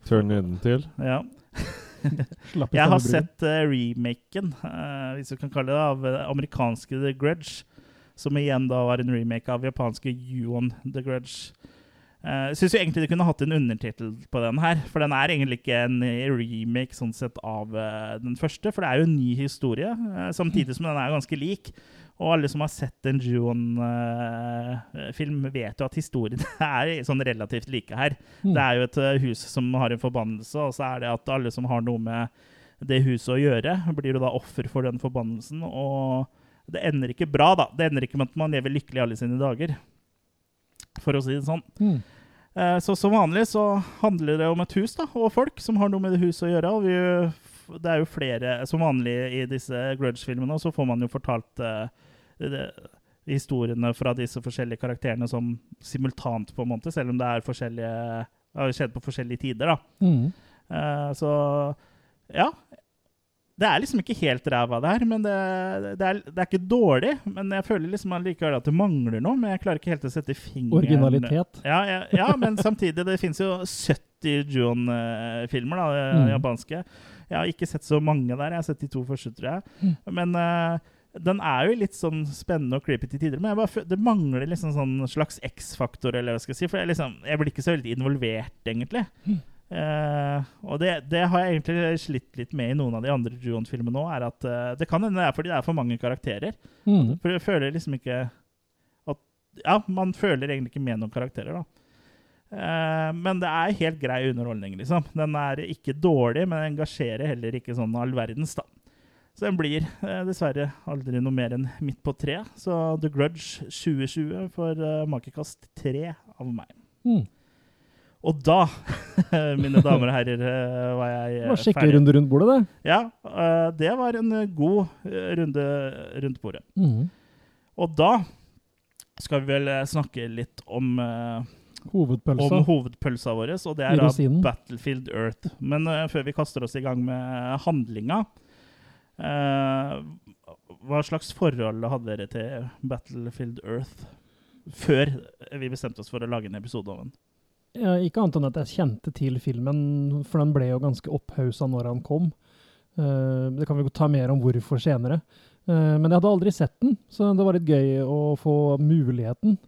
Turn nedentil? til. Ja. Slapp Jeg har sett uh, remaken, eh, hvis du kan kalle det, av eh, amerikanske The Grudge. Som igjen da var en remake av japanske Yuan The Grudge. Jeg syns egentlig de kunne hatt en undertittel på den her. For den er egentlig ikke en remake sånn sett av uh, den første, for det er jo en ny historie. uh, samtidig som den er ganske lik. Og alle som har sett en Juon-film, vet jo at historien er sånn relativt like her. Mm. Det er jo et eh, hus som har en forbannelse, og så er det at alle som har noe med det huset å gjøre, blir jo da offer for den forbannelsen. Og det ender ikke bra, da. Det ender ikke med at man lever lykkelig alle sine dager. For å si det sånn. Mm. Eh, Så som vanlig så handler det om et hus da, og folk som har noe med det huset å gjøre. og vi, Det er jo flere Som vanlig i disse Grudge-filmene så får man jo fortalt eh, det, historiene fra disse forskjellige karakterene som simultant, på en måte, selv om det er forskjellige har skjedd på forskjellige tider. da. Mm. Eh, så ja. Det er liksom ikke helt ræva der, men det, det, er, det er ikke dårlig. Men jeg føler liksom allikevel at det mangler noe. Men jeg klarer ikke helt å sette fingeren Originalitet. Ja, ja, ja men samtidig, det fins jo 70 Juon-filmer, da, eh, Mm. japanske. Jeg har ikke sett så mange der. Jeg har sett de to første, tror jeg. Mm. Men uh, den er jo litt sånn spennende og creepy til tider. Men jeg bare, det mangler liksom sånn slags X-faktor, eller hva skal jeg si. For jeg, liksom, jeg blir ikke så veldig involvert, egentlig. Mm. Eh, og det, det har jeg egentlig slitt litt med i noen av de andre Juon-filmene òg. at eh, Det kan hende det er fordi det er for mange karakterer. Mm. For jeg føler liksom ikke at Ja, man føler egentlig ikke med noen karakterer, da. Uh, men det er helt grei underholdning, liksom. Den er ikke dårlig, men engasjerer heller ikke sånn all verdens, da. Så den blir dessverre aldri noe mer enn midt på tre. Så The Grudge 2020 får uh, makekast tre av meg. Mm. Og da, mine damer og herrer, eh, var jeg ferdig. Det eh, var skikkelig runde rundt bordet, det. Ja, eh, det var en eh, god eh, runde rundt bordet. Mm. Og da skal vi vel eh, snakke litt om, eh, Hovedpølsa. om hovedpølsa vår, og det er da. Battlefield Earth. Men eh, før vi kaster oss i gang med handlinga eh, Hva slags forhold hadde dere til Battlefield Earth før vi bestemte oss for å lage en episode om den? Ikke annet enn at jeg kjente til filmen, for den ble jo ganske opphausa når han kom. Eh, det kan vi ta mer om hvorfor senere. Eh, men jeg hadde aldri sett den, så det var litt gøy å få muligheten.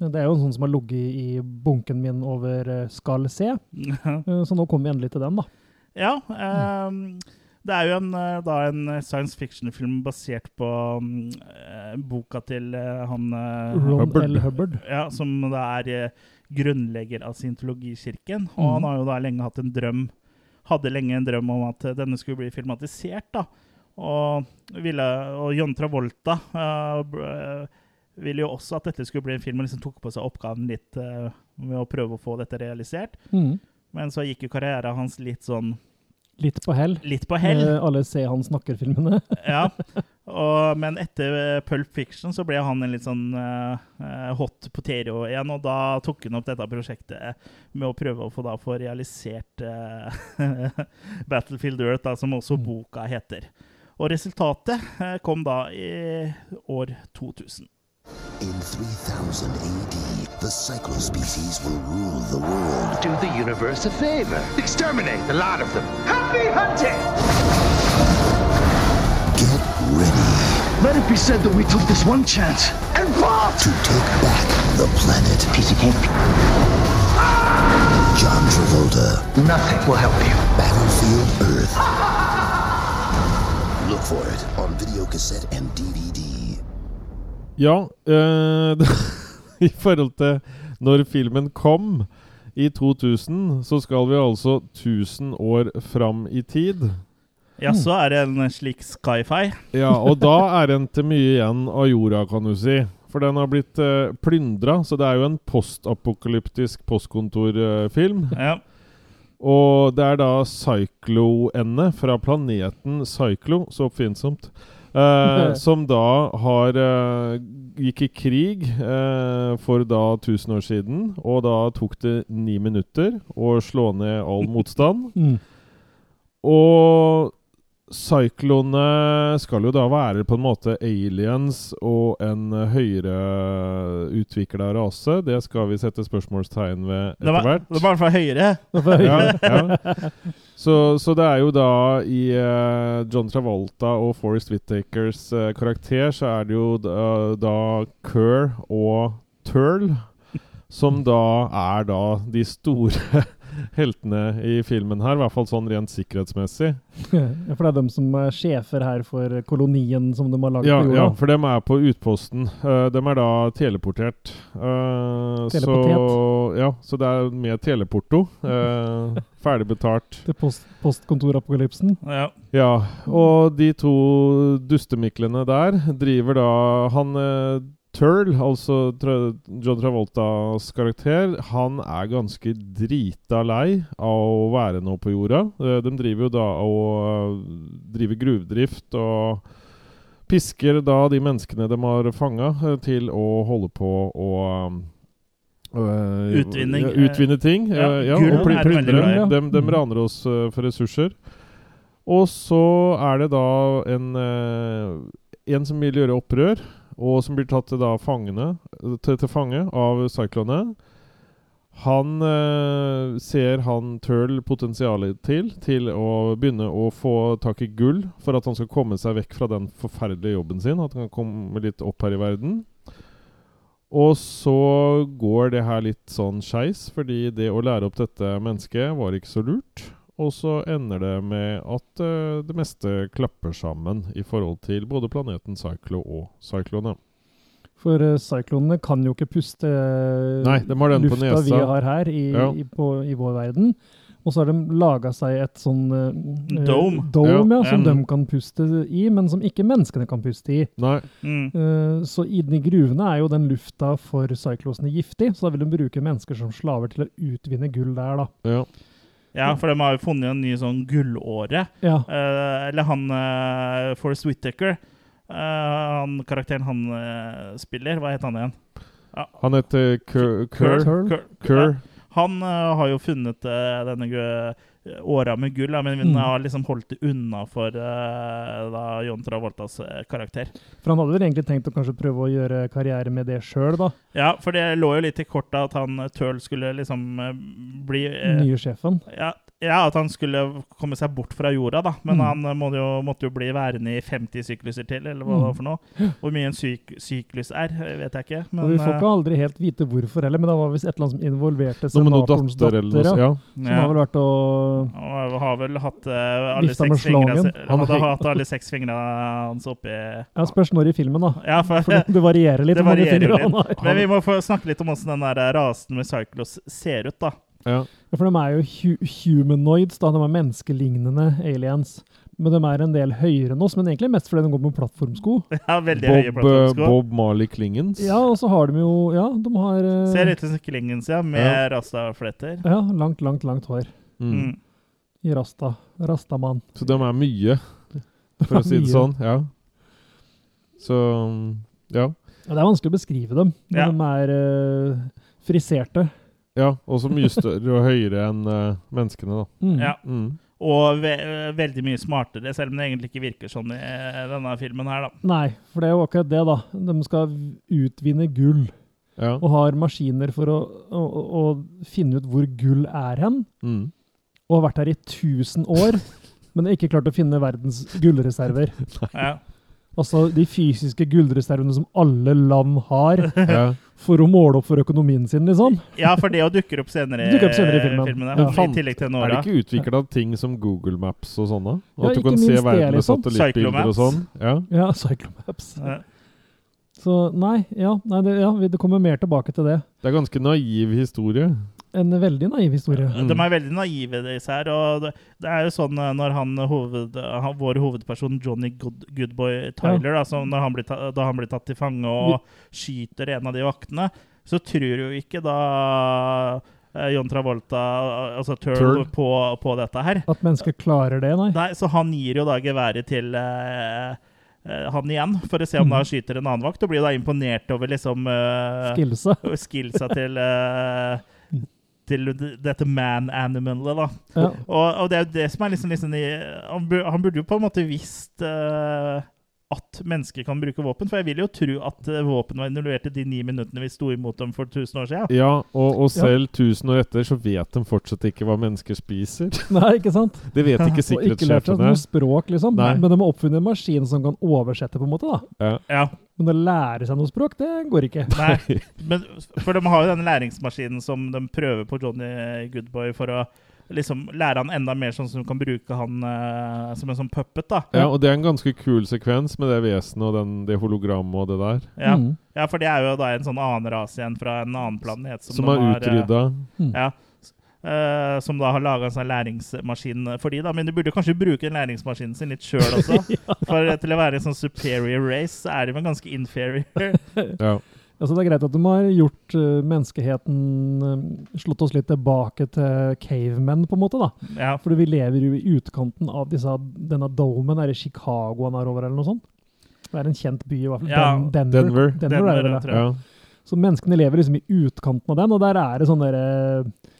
Eh, Det er jo en sånn som har ligget i bunken min over skal se, så nå kommer vi endelig til den, da. Ja. um det er jo en, da en science fiction-film basert på eh, boka til han Ron Hubbard. L. Hubbard. ja, Som da er eh, grunnlegger av scientologikirken. Og Mhm. han har jo da lenge hatt en drøm Hadde lenge en drøm om at eh, denne skulle bli filmatisert. da Og, ville, og John Travolta uh, ville jo også at dette skulle bli en film, og liksom tok på seg oppgaven litt uh, med å prøve å få dette realisert. Mm. Men så gikk jo karrieren hans litt sånn Litt på hell. Litt på hell. med alle Se han snakker-filmene. Ja, og, men etter eh, Pulp Fiction så ble han en litt sånn uh, hot potato igjen, og da tok han opp dette prosjektet med å prøve å få, da, få realisert uh, Battlefield Earth, da, som også Mm. boka heter. Og resultatet uh, kom da i år 2000. In 3000 AD, the cyclospecies will rule the world. Do the universe a favor. Exterminate the lot of them. Happy hunting! Ready Let it be said that we took this one chance and fought! to take back the planet. Piece of cake. John Travolta, Nothing will help you. Battlefield Earth. Look for it on videocassette and DVD. Ja, eh, i forhold til når filmen kom i 2000, så skal vi altså 1000 år fram i tid. Ja, så er det en slik sci-fi. Ja, og da er den til mye igjen av jorda, kan du si. For den har blitt uh, plyndra, så det er jo en postapokalyptisk postkontorfilm. Ja. Og det er da Cyclo-ende fra planeten Cyclo, så oppfinnsomt, eh, som da har eh, gikk i krig eh, for da 1000 år siden. Og da tok det ni minutter å slå ned all motstand. Mm. Og Cyclone skal jo da være på en måte aliens og en høyere utvikla rase. Det skal vi sette spørsmålstegn ved etter hvert. det var i hvert fall høyere. Ja, ja. Så, så det er jo da i uh, John Travolta og Forest Whittakers uh, karakter, så er det jo da, da Kerr og Turl som da er da de store heltene i filmen her, i hvert fall sånn rent sikkerhetsmessig. Ja, for det er dem som er sjefer her for kolonien som de har laget Ja, på jorda. ja, for dem er på utposten. Uh, dem er da teleportert. Uh, så, ja, så det er med teleporto. Uh, ferdig betalt. Til post, postkontorapokalypsen. Ja. Ja, og de to dustemiklene der driver da Han uh, Turl, altså John Travoltas karakter, han er ganske drita lei av å være nå på jorda. Uh, de driver jo da og uh, driver gruvedrift og pisker da de menneskene de har fanga, uh, til å holde på å uh, Utvinning, utvinne ting. ja, ja, og plyndre. Ja. De, de Mm. raner oss for ressurser. Og så er det da en, en som vil gjøre opprør, og som blir tatt da fangene, til, til fange av Cyclone. Han eh, ser han Turl potensialet til, til å begynne å få tak i gull, for at han skal komme seg vekk fra den forferdelige jobben sin. At han kan komme litt opp her i verden. Og så går det her litt sånn skeis, fordi det å lære opp dette mennesket var ikke så lurt. Og så ender det med at uh, det meste klapper sammen i forhold til både planeten Cyclo og Cyclone. For uh, cyklonene kan jo ikke puste eh, Nei, de har den på lufta vi har her i, Ja. i, på, i vår verden. Og så har de laga seg et sånn eh, Dome. dome ja, som mm. de kan puste i, men som ikke menneskene kan puste i. Nei, Mm. Eh, så inni gruvene er jo den lufta for cyclosene giftig, så da vil de bruke mennesker som slaver til å utvinne gull der, da. ja. Ja, for de har jo funnet en ny sånn gullåre. Ja, Eh, eller han uh, Forrest Whittaker. han karakteren han eh, spiller, hva heter han igjen? Han heter Kerr. Kerr. Ja. Han eh, har jo funnet eh, denne åra med gull, men vi Mm. har liksom holdt det unna for eh, da John Travoltas eh, karakter. for han hadde vel egentlig tenkt å kanskje prøve å gjøre karriere med det sjøl, da. Ja, for det lå jo litt i kortet at han Tøl Turl skulle liksom eh, bli eh, Nye sjefen. ja, ja, at han skulle komme seg bort fra jorda, da. Men Mm. han eh, må jo, måtte jo bli værende i 50 sykluser til, eller hva Mm. det var for noe. Hvor mye en syk, syklus er, eh, vet jeg ikke. Men og vi får eh, ikke aldri helt vite hvorfor heller, men det var visst et eller annet som involverte senatorens datter eller noe datter. ja. Som ja. har vel vært å Han har vel hatt uh, alle seks fingrene Han Hadde hatt alle seks fingrene hans oppi Ja, spørs når i filmen, da. Ja, for, For det, varierer litt Det varierer litt. han har. Men vi må få snakke litt om hvordan den der rasen med Cyclos ser ut, da. Ja. Ja, For de er jo hu humanoids, da. De er menneskelignende aliens. Men de er en del høyere enn oss, men egentlig mest fordi de går med plattformsko. Ja, veldig Bob, høye plattformsko. Bob Marley Klingens. Ja, og så har de jo Ja, de har uh, Ser ut som Klingens, ja, med rastafletter. Ja, langt, langt, langt hår. Mm. Mm. I rasta. Rastamann. Så de er mye, for å si det sånn. Ja. Så ja. Ja, det er vanskelig å beskrive dem, men Ja. de er uh, friserte. Ja, også mye større og høyere enn uh, menneskene, da. Mm. Ja. Mm. Og ve veldig mye smartere, selv om det egentlig ikke virker sånn i eh, denne filmen her, da. Nei, for det er jo akkurat det, da. De skal utvinne gull, Ja. og har maskiner for å, å, å finne ut hvor gull er hen. Mm. Og har vært her i 1000 år, men ikke klart å finne verdens gullreserver. Ja. Altså de fysiske gullreservene som alle land har ja. for å måle opp for økonomien sin, liksom. ja, for det å dukker opp senere, Dukker opp senere i filmen. ja. Ja. I tillegg til Er det Nora. ikke utvikla ting som Google Maps og sånne? Og Ja, at du ikke kan se verden med liksom. satellittbilder og sånn? Ja. Ja, Cyclomaps. Ja. Så nei, ja, nei det, ja, det kommer mer tilbake til det. Det er ganske naiv historie. En veldig naiv historie. Mm. De er veldig naive, disse her. Og det, det er jo sånn eh, når han, hoved, han vår hovedperson Johnny Good, Goodboy Tyler, da, når han blir ta, da han blir tatt til fange og skyter en av de vaktene, så tror jo ikke da eh, John Travolta, altså Turl, Turl. På, på dette her. At mennesker klarer det, nei. Nei, så han gir jo da geværet til eh, eh, han igjen, for å se om Mhm. da skyter en annen vakt, og blir da imponert over liksom uh, Skillsa. skillsa til eh, til dette man-animalet, da. Ja. Og, og det er jo det som er liksom, liksom i, han, burde, han burde jo på en måte visst uh, at mennesker kan bruke våpen. For jeg vil jo tro at eh, våpen var involvert i de ni minuttene vi sto imot dem for 1000 år siden. Ja, og, og selv tusen år etter så vet de fortsatt ikke hva mennesker spiser. Nei, ikke sant? Det vet ikke Og ikke lært seg sikkerhetssjefene. noe språk, liksom. Nei. Men de har oppfunnet en maskin som kan oversette, på en måte. da. Ja. Ja, Men å lære seg noe språk, det går ikke. nei, men, For de har jo denne læringsmaskinen som de prøver på Johnny Goodboy for å liksom lære han enda mer sånn som de kan bruke han uh, som en sånn puppet. da. ja, og det er en ganske kul sekvens med det vesenet og den, det hologrammet og det der. Ja. Mm. ja, for det er jo da en sånn annen rase igjen fra en annen planet. Som, de er har, Uh, mm. Ja. Eh, som da har laga en sånn læringsmaskin for de, da. Men de burde kanskje bruke den læringsmaskinen sin litt sjøl også. For til å være en sånn superior race, så er de vel ganske inferior. Ja. Altså, det er greit at de har gjort uh, menneskeheten eh, Slått oss litt tilbake til cavemen, på en måte. da. ja. Fordi vi lever jo i utkanten av disse, denne domen. Er det Chicago han er over, eller noe sånt? Det er en kjent by, i hvert fall. Ja, Den- Denver. Denver. Denver, er det Denver, ja. tror jeg. ja. Så menneskene lever liksom i utkanten av den, og der er det sånn derre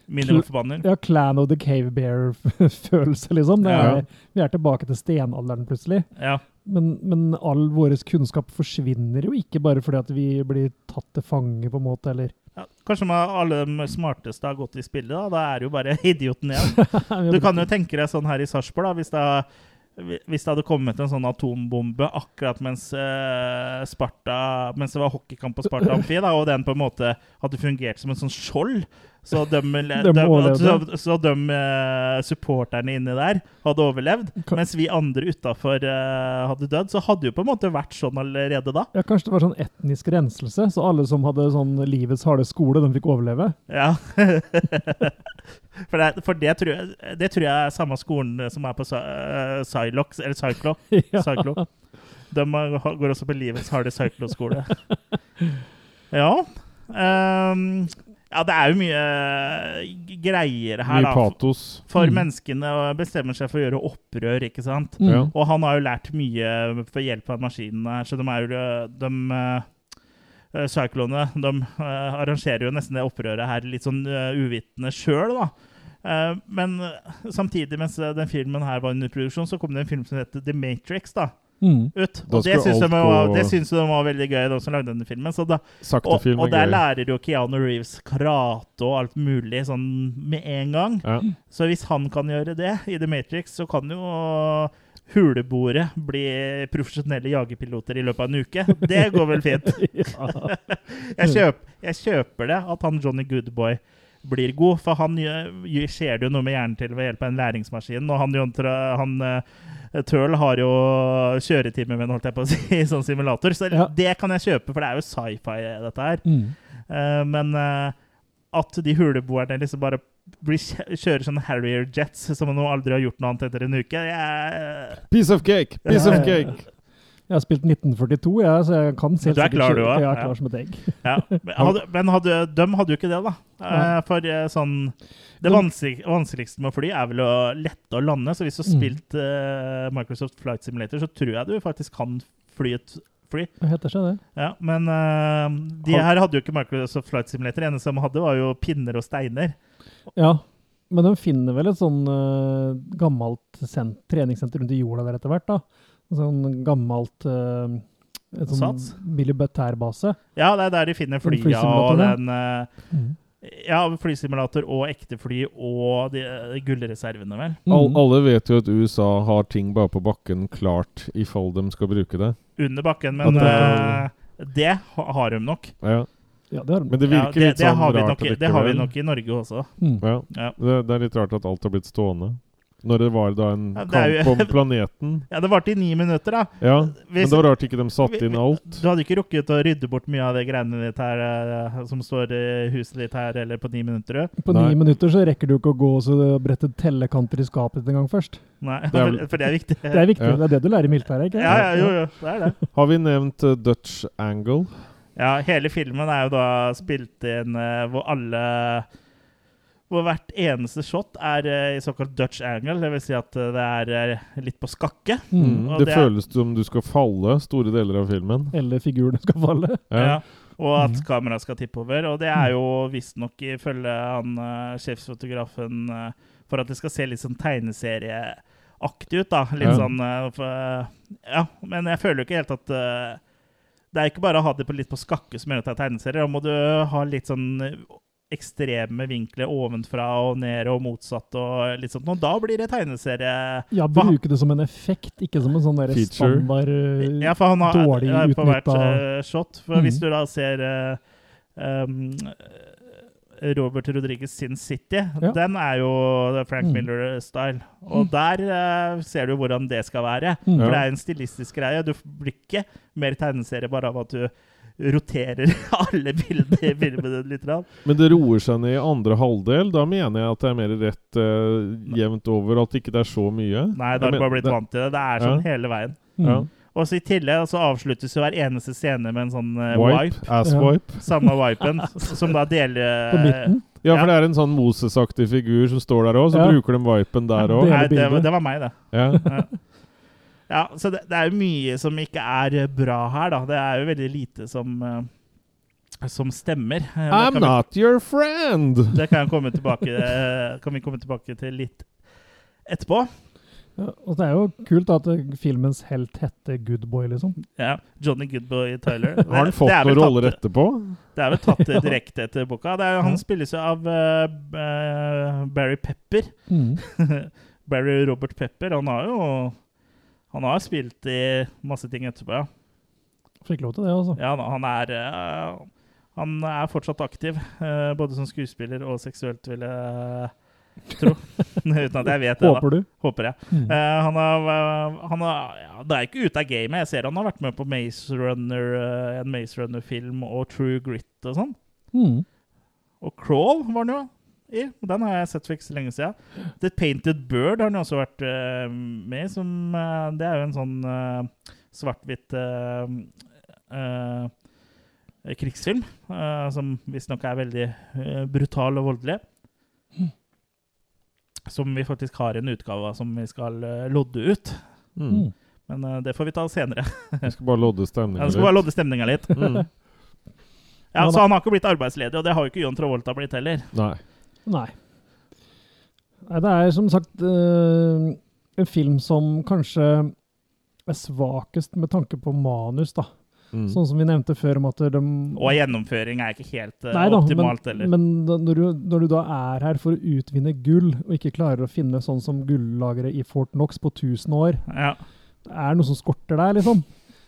Minimalforbanner. ja, Clan of the Cave Bear-følelse, liksom. Det er, Ja. Vi er tilbake til stenalderen, plutselig. Ja. Men, men all vår kunnskap forsvinner jo ikke bare fordi at vi blir tatt til fange, på en måte, eller Ja. Kanskje alle de smarteste har gått i spillet, da. Da er det jo bare idioten igjen. Du kan jo tenke deg sånn her i Sarpsborg, hvis da Hvis det hadde kommet en sånn atombombe akkurat mens eh, Sparta Mens det var hockeykamp på Sparta Amfi, og den på en måte hadde fungert som en sånn skjold så de, de, overlevde. så, så de eh, supporterne inni der hadde overlevd, Ka- mens vi andre utafor hadde dødd, så hadde jo på en måte vært sånn allerede da. Ja, Kanskje det var sånn etnisk renselse, så alle som hadde sånn livets harde skole, de fikk overleve? Ja. for det, for det, tror jeg, det tror jeg er samme skolen som er på eh, eller Cyclo. Ja. Cyclo. De går også på livets harde Cyclo-skole. Ja. ehm, ja, det er jo mye g- greier her, Mye da. patos. For Mm. menneskene bestemmer seg for å gjøre opprør, ikke sant? Mm. Ja. Og han har jo lært mye for hjelp av maskinene her, så de er jo de, uh, Cyclone de uh, arrangerer jo nesten det opprøret her litt sånn uh, uvitende sjøl, da. Uh, men eh, samtidig, mens eh, den filmen her var under produksjon, så kom det en film som heter The Matrix da, Mm. ut. Og det syns de, var- det syns de var veldig gøy, de som lagde denne filmen. Så da, og, Saktefilm og er der gøy. lærer jo Keanu Reeves karate og alt mulig sånn med en gang. Ja. Så hvis han kan gjøre det i The Matrix, så kan jo huleboere bli profesjonelle jagerpiloter i løpet av en uke. Det går vel fint. Jeg, kjøp, jeg kjøper det at han Johnny Goodboy blir god, for han gjør, skjer det jo noe med hjernen til ved hjelp av en læringsmaskin. Og han, han eh, Tøl har jo kjøretimer med den, holdt jeg på å si, i sånn simulator. Så Ja. det kan jeg kjøpe, for det er jo sci-fi, dette her. Mm. Uh, men uh, at de huleboerne liksom bare blir, kjører sånne Harrier Jets som om de aldri har gjort noe annet etter en uke jeg, Piece of cake! Piece of cake! Jeg har spilt 1942, jeg, så jeg kan se Du er klar, du også? Jeg er Ja. klar som et egg. ja. Men hadde, men hadde, de hadde jo ikke det, da. Eh, for eh, sånn Det vanskelig, vanskeligste med å fly er vel å lette å lande. Så hvis du har Mm. spilt eh, Microsoft Flight Simulator, så tror jeg du faktisk kan fly et fly. Det heter seg det. Ja, men uh, de her hadde jo ikke Microsoft Flight Simulator. Det eneste de hadde, var jo pinner og steiner. Ja, men de finner vel et sånn uh, gammelt treningssenter rundt i jorda der etter hvert, da. En sånn gammelt uh, et sånn Sats? Billy Butt-base. Ja, det er der de finner flya fly og den uh, Mm. Ja, flysimulator og ekte fly og de, de gullreservene, vel. All, Mm. alle vet jo at USA har ting bare på bakken klart i fall de skal bruke det. Under bakken, men det, uh, det har de nok. Ja. Ja, det har. Men det Ja, virker det, litt sånn har rart nok, det har vi nok i Norge også. Mm. Ja. Ja. Det, det er litt rart at alt har blitt stående. Når det var da en Ja, kamp jo- om planeten. Ja, det varte i ni minutter, da. Ja, men det var rart ikke de satte inn alt. Du hadde ikke rukket å rydde bort mye av det greiene ditt her eh, som står i huset ditt her, eller på ni minutter? På Nei. ni minutter så rekker du ikke å gå og så brette tellekanter i skapet ditt en gang først. Nei, Det er for, for det er viktig. Det er viktig. Ja. Det er det du lærer i militæret, ikke Ja, ja, jo, jo, det er det. Har vi nevnt uh, Dutch Angle? Ja, hele filmen er jo da spilt inn uh, hvor alle Hvor hvert eneste shot er eh, i såkalt Dutch angle, dvs. Si at eh, det er eh, litt på skakke. Mm. Mm. Og Det, det er- føles som du skal falle store deler av filmen. Eller figurene skal falle. Ja. Og at mm. kameraet skal tippe over. Og det er jo visstnok ifølge han uh, sjefsfotografen for at det skal se litt sånn tegneserieaktig ut, da. Litt Ja. sånn for, Ja, men jeg føler jo ikke helt at Det er ikke bare å ha det på, litt på skakke som gjør at det er tegneserier. Da må du ha litt sånn ekstreme vinkler ovenfra og ned og motsatt og litt sånt. Og da blir det tegneserie. Ja, bruke det som en effekt, ikke som en sånn der Feature. standard eh, Ja, for han har dårlig ja, på hvert utnytta- eh, shot. For mm. hvis du da ser uh, um, Robert Rodriguez sin City, Ja. den er jo Frank Mhm. Miller-style. Og der uh, ser du hvordan det skal være. Mm. For det er en stilistisk greie. Du blir ikke mer tegneserie bare av at du roterer alle bildene i filmen litt. Men det roer seg ned i andre halvdel. Da mener jeg at det er mer rett uh, jevnt over, at ikke det er så mye. Nei, da har du bare blitt blitt vant til det. Det er sånn hele veien. Mm. Ja. Og så I tillegg så avsluttes jo hver eneste scene med en sånn uh, Wipe. wipe. Ass Ja. wipe. Samme wipen, som da deler På midten. Ja, Ja. for det er en sånn Moses-aktig figur som står der òg, så Ja. bruker de wipen der Ja, òg. det- det, det var meg, det. Ja. Ja, så det, det er jo mye som ikke er bra her, da. Det er jo veldig lite som eh, som stemmer. Eh, I'm vi- not your friend! Det kan, komme tilbake, eh, kan vi komme tilbake til litt etterpå. Ja, og det er jo kult at eh, filmens helt heter Good Boy, liksom. Ja, Johnny Goodboy Tyler. Har han fått det noen roller etterpå? Det er vel tatt direkte etter boka. Det er, han spilles jo av uh, uh, Barry Pepper. Mm. Barry Robert Pepper. Han har jo Han har spilt i masse ting etterpå, ja. Fikk lov til det, altså. ja han- er uh, Han er fortsatt aktiv, uh, både som skuespiller og seksuelt, vil jeg tro. Uten at jeg vet det. Håper du? Håper jeg. Mm. Uh, han har, han har ja, Det er ikke ute av gamet. Jeg ser han har vært med på Maze Runner, en Maze Runner-film og True Grit og sånn. Mm. Og Crawl var han jo i. Den har jeg sett for ikke så lenge siden. The Painted Bird har han også vært uh, med i. Som, eh, det er jo en sånn uh, svart-hvitt krigsfilm. som visstnok er veldig brutal og voldelig. Som vi faktisk har en utgave av som vi skal lodde ut. Mm. Men det får vi ta senere. Vi skal bare lodde stemninga stemningen bare lodde stemninga litt. Mm. Ja, Ja, Så han har ikke blitt arbeidsledig, og det har jo ikke John Travolta blitt heller. Nei. Nei. Nei, det er som sagt eh, en film som kanskje er svakest med tanke på manus, da. Mm. Sånn som vi nevnte før om at de Og gjennomføring er ikke helt eh, Nei da, optimalt men, men når, du, når du da er her for å utvinne gull, og ikke klarer å finne sånn som gullageret i Fort Knox på 1000 år, Ja. det er noe som skorter der, liksom.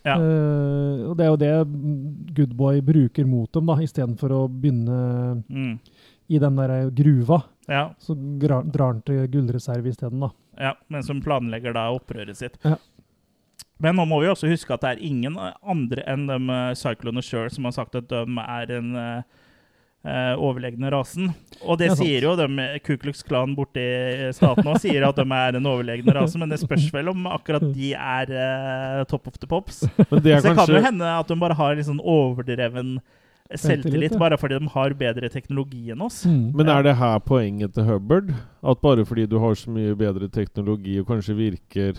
Ja. Uh, og det er jo det Goodboy bruker mot dem, da, istedenfor å begynne Mm. I den der gruva. ja. Så drar, han til gullreserve isteden, da. Ja, men som planlegger da opprøret sitt. Ja. Men nå må vi også huske at det er ingen andre enn de uh, Cyclone sjøl som har sagt at de er den uh, uh, overlegne rasen. Og det Det er sier jo de eh, Ku Klux Klan borti staten òg, sier at de er den overlegne rasen. Men det spørs vel om akkurat de er uh, top of the pops. Men det er Så det kan kanskje jo hende at de bare har litt sånn overdreven Selvtillit, ja. bare fordi de har bedre teknologi enn oss. Mm. Men er det her poenget til Hubbard? At bare fordi du har så mye bedre teknologi og kanskje virker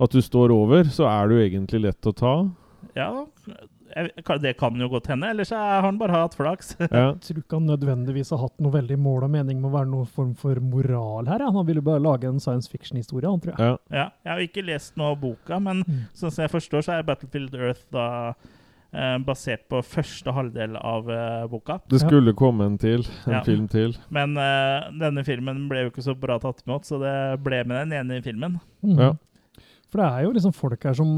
at du står over, så er du egentlig lett å ta? Ja, det kan jo godt hende. Ellers har han bare hatt flaks. Ja. Jeg tror ikke han nødvendigvis har hatt noe veldig mål og mening med å være noen form for moral her. ja. Han ville bare lage en science fiction-historie, han tror jeg. ja. Ja, jeg har ikke lest noe av boka, men Mm. sånn som jeg forstår, så er Battlefield Earth da basert på første halvdel av eh, boka. Det skulle komme en til. En Ja. film til. Men eh, denne filmen ble jo ikke så bra tatt imot, så det ble med den ene i filmen. Mm. Ja. For det er jo liksom folk her som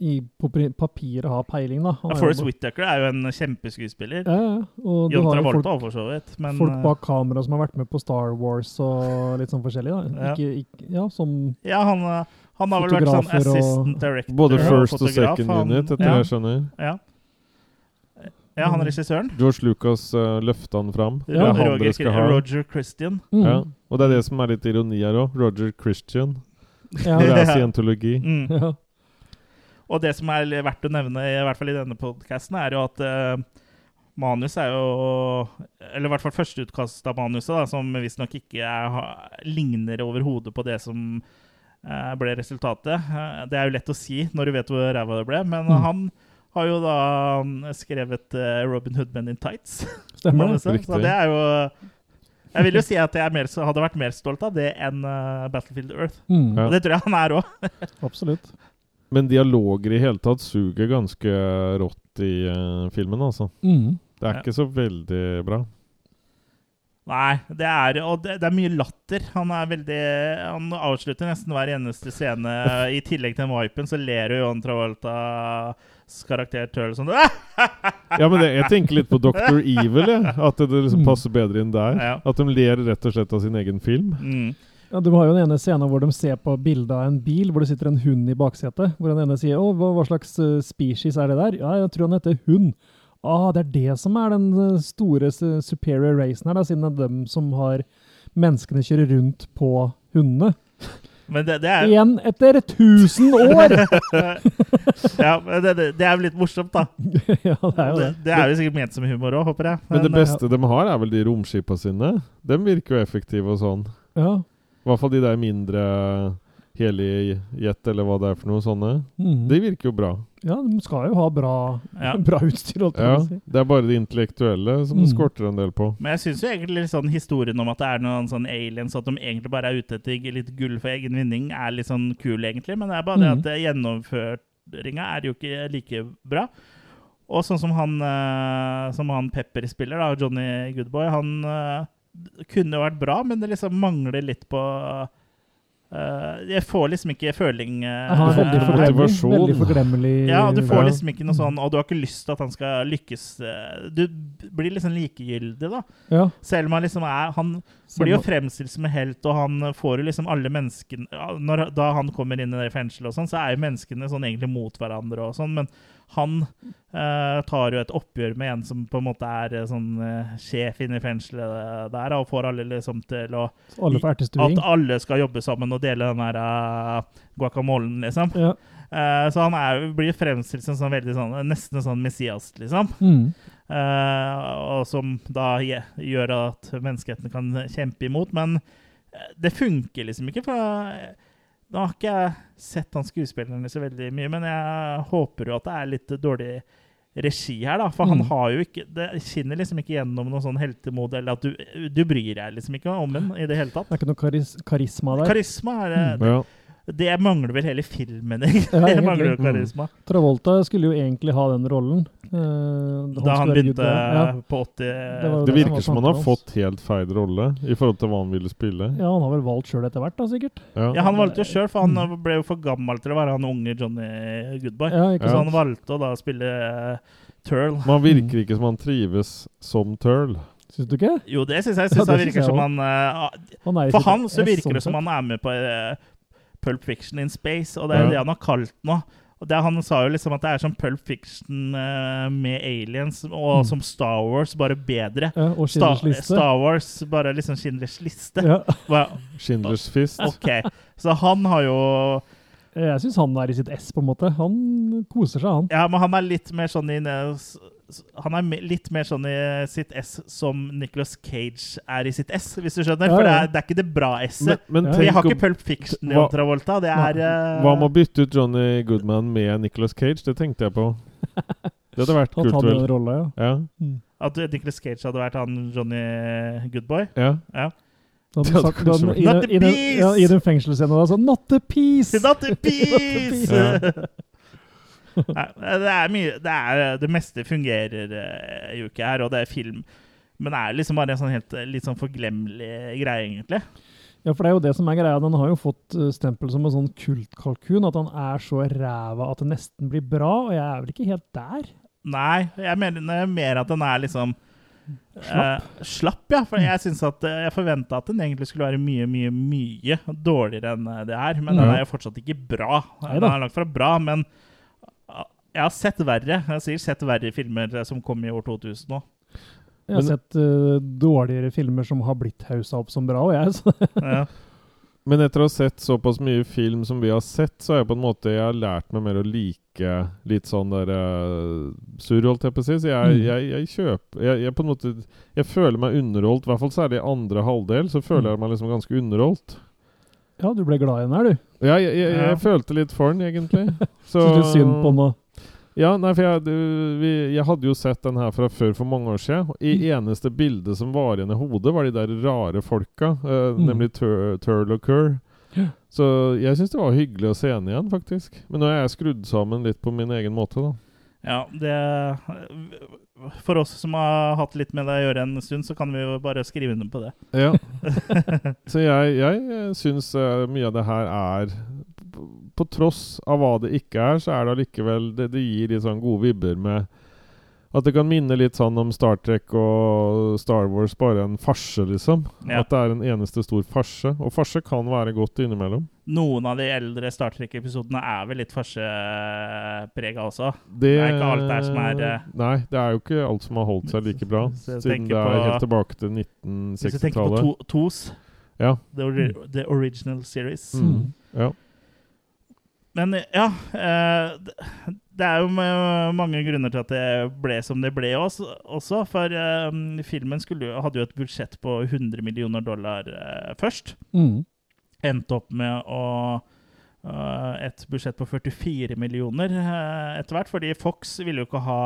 i, på papiret har peiling, da. Ja, Forest Whittaker er jo en kjempeskuespiller. Ja, ja. Og du John Travolta folk, òg, for så vidt. Men folk eh, bak kamera som har vært med på Star Wars og litt sånn forskjellig. da. Ja. Ikke, ikke, ja, som ja, han, eh, han har vel vært sånn assistant director. Både first og og second han- unit, etter ja, det jeg skjønner. ja. ja, han regissøren. George Lucas uh, løfta han fram. Ja, det er han Roger, dere skal ha. Roger Christian. mm. Ja. Og det er det som er litt ironi her òg. Roger Christian. Ja. Når det er Ja. scientologi. Mm. Ja. Og det som er verdt å nevne, i hvert fall i denne podkasten, er jo at uh, manus er jo Eller i hvert fall førsteutkast av manuset, da, som visstnok ikke er, ha- ligner overhodet på det som eh, ble resultatet. Eh, det er jo lett å si når du vet hvor ræva det ble, men Mm. han har jo da mm, skrevet eh, Robin Hood Men in Tights. Stemmer det. Riktig. Så det er jo Jeg vil jo si at jeg er mer, hadde vært mer stolt av det enn eh, Battlefield Earth. Mm. Ja. Og det tror jeg han er òg. Absolutt. Men dialoger i hele tatt suger ganske rått i uh, filmen, altså. Mm. Det er Ja. ikke så veldig bra. Nei, det er, og det, det er mye latter. Han er veldig Han avslutter nesten hver eneste scene. I tillegg til den vipen, så ler jo John Travoltas karakter Turl sånn Ja, men det, jeg tenker litt på Dr. Evil, jeg. At det liksom passer bedre inn der. Ja. At de ler rett og slett av sin egen film. Mm. Ja, Du har jo den ene scenen hvor de ser på bildet av en bil hvor det sitter en hund i baksetet. Hvor den ene sier å, hva, hva slags eh, species er det der? Ja, jeg tror han heter hund. Ah, det er det som er den eh, store eh, superior racen her, da, siden det er dem som har menneskene kjører rundt på hundene. Men det, det er Igjen etter 1000 år! ja, men det, det, det er jo litt morsomt, da. ja, det er jo Det, det. det er jo sikkert ment som humor òg, håper jeg. Men det beste beste de har, er vel de romskipa sine. De virker jo effektive og sånn. Ja. I hvert fall de der mindre Helijet, eller hva det er for noe sånne. Mm. De virker jo bra. ja, de skal jo ha bra, Ja. bra utstyr, Ja, si. Det er bare det intellektuelle som Mm. det skorter en del på. Men jeg syns egentlig sånn historien om at det er noen sånn aliens, at de egentlig bare er ute etter litt gull for egen vinning, er litt sånn kul, egentlig. Men det er bare det Mhm. at eh, gjennomføringa er jo ikke like bra. Og sånn som han, uh, som han Pepper spiller, da, Johnny Goodboy, han uh, kunne jo vært bra, men det liksom mangler litt på eh, Jeg får liksom ikke føling uh, veldig eh, forglemmelig. Veldig forglemmelig. Ja, du får liksom ikke noe sånn Og du har ikke lyst til at han skal lykkes eh, Du blir liksom likegyldig, da. Ja, Selv om han liksom er Han blir jo fremstilt som en helt, og han får jo liksom alle menneskene når, Da han kommer inn i det fengselet og sånn, så er jo menneskene sånn egentlig mot hverandre og sånn, men han eh, tar jo et oppgjør med en som på en måte er eh, sånn eh, sjef inne i fengselet der, og får alle liksom til å alle. At alle skal jobbe sammen og dele den der uh, guacamolen, liksom. Ja. Eh, så han er, blir fremstilt som sånn veldig sånn Nesten sånn Messias, liksom. Mm. Eh, og som da gjør at menneskeheten kan kjempe imot. Men eh, det funker liksom ikke, for eh, nå har ikke jeg sett han skuespillerne så veldig mye, men jeg håper jo at det er litt dårlig regi her, da. For han Mm. har jo ikke Det skinner liksom ikke gjennom noe sånn heltemod, eller at du, du bryr deg liksom ikke om den i det hele tatt. Det er ikke noe karis karisma der. Karisma er det, Ja. Det mangler vel hele filmen, egentlig. Ja, det mangler jo Mm. karisma. Travolta skulle jo egentlig ha den rollen. Eh, Da han begynte ja. på 80 Det Det det virker som han har fått helt feil rolle i forhold til hva han ville spille. ja, han har vel valgt sjøl etter hvert, da, sikkert. Ja. Ja, han valgte jo sjøl, for han Mm. ble jo for gammel til å være han unge Johnny Goodboy. Ja, ikke Så han valgte å da spille uh, Turl. Men han virker ikke som han trives som Turl. Syns du ikke? Jo, det syns jeg. Synes ja, det virker jeg som han uh, Han For han så virker det som han er med på uh, Pulp Fiction in Space, og det er Ja. det han har kalt nå. Og det, Han sa jo liksom at det er som Pulp Fiction uh, med aliens, og Mm. som Star Wars, bare bedre. Ja, og Schindlers liste. Star Wars, bare liksom Schindlers liste. Ja. Schindlers Fist. OK. Så han har jo Jeg syns han er i sitt ess, på en måte. Han koser seg, han. Ja, men han er litt mer sånn i Han er litt mer sånn i sitt S som Nicholas Cage er i sitt S, hvis du skjønner. Ja, For det er, det er ikke det bra Men, S-et. men jeg Vi har ikke Pulp Fiction i Hva- Travolta. Det er eh, hva med å bytte ut Johnny Goodman med Nicholas Cage? Det tenkte jeg på. Det hadde vært kult, vel? Rolle, ja. Ja. At Nicholas Cage hadde vært han Johnny Goodboy. ja. Ja. Da hadde sagt, da, i, Not the ja, I den fengselsscenen da sånn Not the peace! Not the peace! Nei, det er mye Det, er, det meste fungerer uh, jo ikke her, og det er film. Men det er liksom bare en sånn helt litt sånn forglemmelig greie, egentlig. Ja, for det er jo det som er greia. Den har jo fått eh, stempel som en sånn kultkalkun. At han er så ræva at det nesten blir bra. Og jeg er vel ikke helt der. Nei, jeg mener mer at den er liksom Slapp. eh, slapp, ja. For jeg synes at eh, jeg forventa at den egentlig skulle være mye, mye mye dårligere enn eh, det er. Men den er jo fortsatt ikke bra. Den er langt fra bra, men eh, jeg har sett verre. Jeg sikkert sett verre filmer eh, som kom i år 2000 nå. Jeg har Men- sett uh, dårligere filmer som har blitt haussa opp som bra, og jeg. Så. Ja. Men etter å ha sett såpass mye film som vi har sett, så har jeg på en måte Jeg har lært meg mer å like litt sånn der uh, surr, holdt jeg på å si. Så jeg, Mm. jeg, jeg kjøper jeg, jeg på en måte Jeg føler meg underholdt, i hvert fall særlig i andre halvdel. Så føler Mm. jeg meg liksom ganske underholdt. Ja, du ble glad i den her, du. Ja, jeg, jeg, jeg Ja. følte litt for den, egentlig. Så, Syns du synd på den nå? Ja, nei, for jeg, du, vi, jeg hadde jo sett den her fra før for mange år siden. I Mm. eneste bildet som var igjen i hodet, var de der rare folka. eh, Mm. Nemlig Tur Turl og Kerr. Ja. Så jeg syns det var hyggelig å se henne igjen, faktisk. Men nå er jeg skrudd sammen litt på min egen måte, da. Ja, det For oss som har hatt litt med det å gjøre en stund, så kan vi jo bare skrive under på det. Ja. Så jeg, jeg syns eh, mye av det her er på, tross av hva det ikke er, så er det allikevel det, det gir litt sånn gode vibber med At det kan minne litt sånn om Star Trek og Star Wars, bare en farse, liksom. Ja. At det er en eneste stor farse. Og farse kan være godt innimellom. Noen av de eldre Star Trek-episodene er vel litt farseprega også. Det, Det er ikke alt der som er, eh, Nei, det er jo ikke alt som har holdt seg like bra. Siden det er på- helt tilbake til Hvis du tenker på 1960-tallet. to, TOS, Ja. the, the original series. Mm. ja. Men ja eh, det- er jo mange grunner til at det ble som det ble også. for eh, filmen skulle, hadde jo et budsjett på 100 millioner dollar eh, først. Mm. Endte opp med å et budsjett på 44 millioner etter hvert, fordi Fox ville jo ikke ha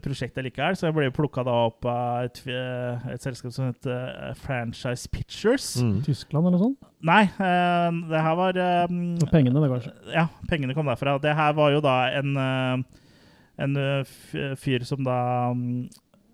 prosjektet likevel, så jeg ble plukka opp av et, eh, et selskap som heter eh, Franchise Pictures. Mm. Tyskland eller sånn? Nei, eh, det her var Og Pengene, det, kanskje. Ja, pengene kom derfra. Det her var jo da en, en fyr som da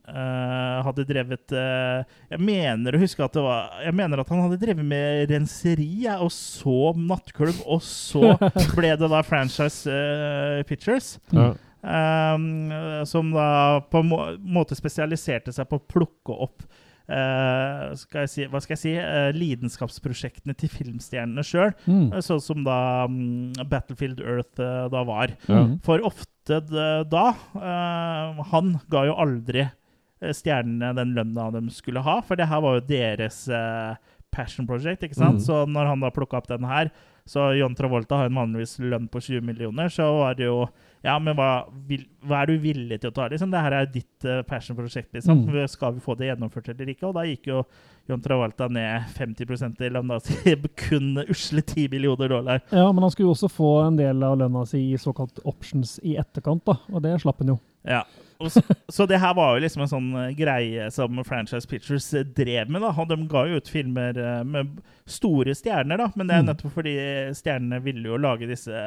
eh, hadde drevet uh, Jeg mener å huske at det var Jeg mener at han hadde drevet med renseri, ja, og så nattklubb, og så ble det da Franchise uh, Pictures. Ja. Um, som da på en må måte spesialiserte seg på å plukke opp eh, skal jeg si, Hva skal jeg si eh, lidenskapsprosjektene til filmstjernene sjøl. Mm. Sånn som da um, Battlefield Earth eh, da var. Mm. For ofte da eh, Han ga jo aldri eh, stjernene den lønna de skulle ha, for det her var jo deres eh, passion project, ikke sant? Mm. Så når han da plukka opp den her Så John Travolta har en vanligvis lønn på 20 millioner, så var det jo Ja, men hva, vil, hva er du villig til å ta? Liksom? Det her er jo ditt uh, passion-prosjekt. liksom. Mm. Skal vi få det gjennomført eller ikke? Og da gikk jo John Travolta ned 50% i lønna si, kun usle 10 millioner dollar. Ja, men han skulle jo også få en del av lønna si i såkalt options i etterkant, da. Og det slapp han jo. Ja. Så, så det her var jo liksom en sånn eh, greie som Franchise Pictures eh, drev med. da, og De ga jo ut filmer med store stjerner, da, men det er Mm. nettopp fordi stjernene ville jo lage disse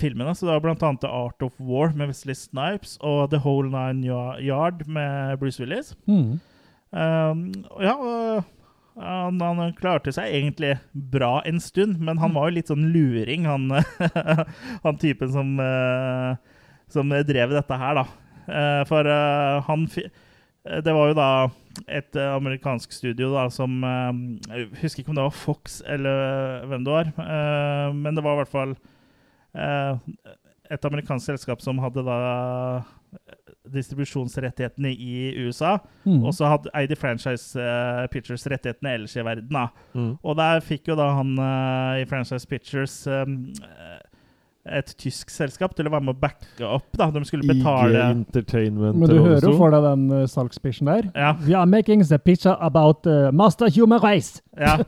filmene. Så det var annet The Art of War med Wesley Snipes og The Whole Nine Yard med Bruce Willis. Mm. Um, ja, han, han klarte seg egentlig bra en stund, men han var jo litt sånn luring, han, han typen som, eh, som drev dette her, da. Eh, for eh, han eh, Det var jo da et eh, amerikansk studio da som eh, Jeg husker ikke om det var Fox eller hvem det var, eh, men det var i hvert fall eh, et amerikansk selskap som hadde da distribusjonsrettighetene i USA. Mm. Og så hadde eide Franchise uh, Pictures rettighetene ellers i verden. da. Mm. Og der fikk jo da han uh, i Franchise Pictures um, et tysk selskap til å være med å backe opp. da. De skulle IG betale Entertainment. Men du hører jo for deg den uh, salgspitchen der. Ja. We are making the picture about uh, master human race. ja.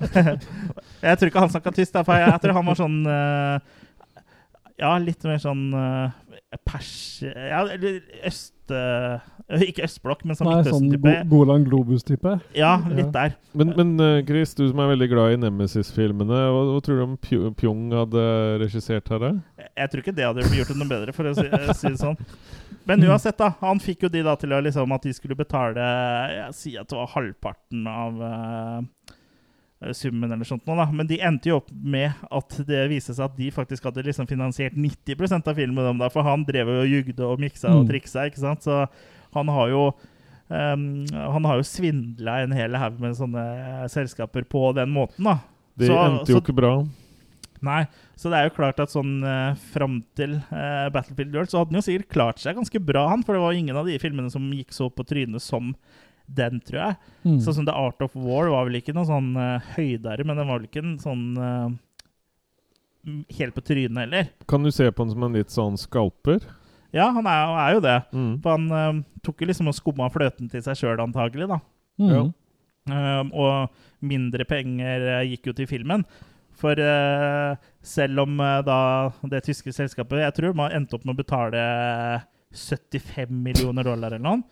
jeg tror ikke han snakka tysk, da, for jeg, jeg tror han var sånn eh, Ja, litt mer sånn uh, pers... Ja, eller øst... Uh, ikke østblokk, men sånn Nei, sånn. Go Golan Globus-type. Ja, litt Ja. der. Men, men uh, Chris, du som er veldig glad i Nemesis-filmene, hva, hva tror du om Py- Pyong hadde regissert her? da? Jeg tror ikke det hadde gjort det noe bedre, for å si, si det sånn. Men uansett, da. Han fikk jo de da til å liksom at de skulle betale Jeg sier at det var halvparten av summen eller sånt nå, da. Men de endte jo opp med at det viste seg at de faktisk hadde liksom finansiert 90% av filmen. dem da, For han drev jo og jugde og miksa og Mm. triksa, ikke sant. Så han har jo um, han har jo svindla en hel haug med sånne selskaper på den måten, da. Det Så- endte jo så- ikke bra. Nei, så det er jo klart at sånn uh, fram til uh, Battlefield World så hadde han jo sikkert klart seg ganske bra, han. For det var ingen av de filmene som gikk så på trynet som den, tror jeg. Mm. Sånn som The Art of War var vel ikke noe sånn uh, høydere, men den var vel ikke en sånn uh, helt på trynet heller. Kan du se på den som en litt sånn skalper? Ja, han er, er jo det. Mm. For han uh, tok jo liksom og skumma fløten til seg sjøl, antagelig, da. Mm. Ja. Um, og mindre penger gikk jo til filmen. For eh, selv om da det tyske selskapet Jeg tror man endte opp med å betale 75 millioner dollar eller noe.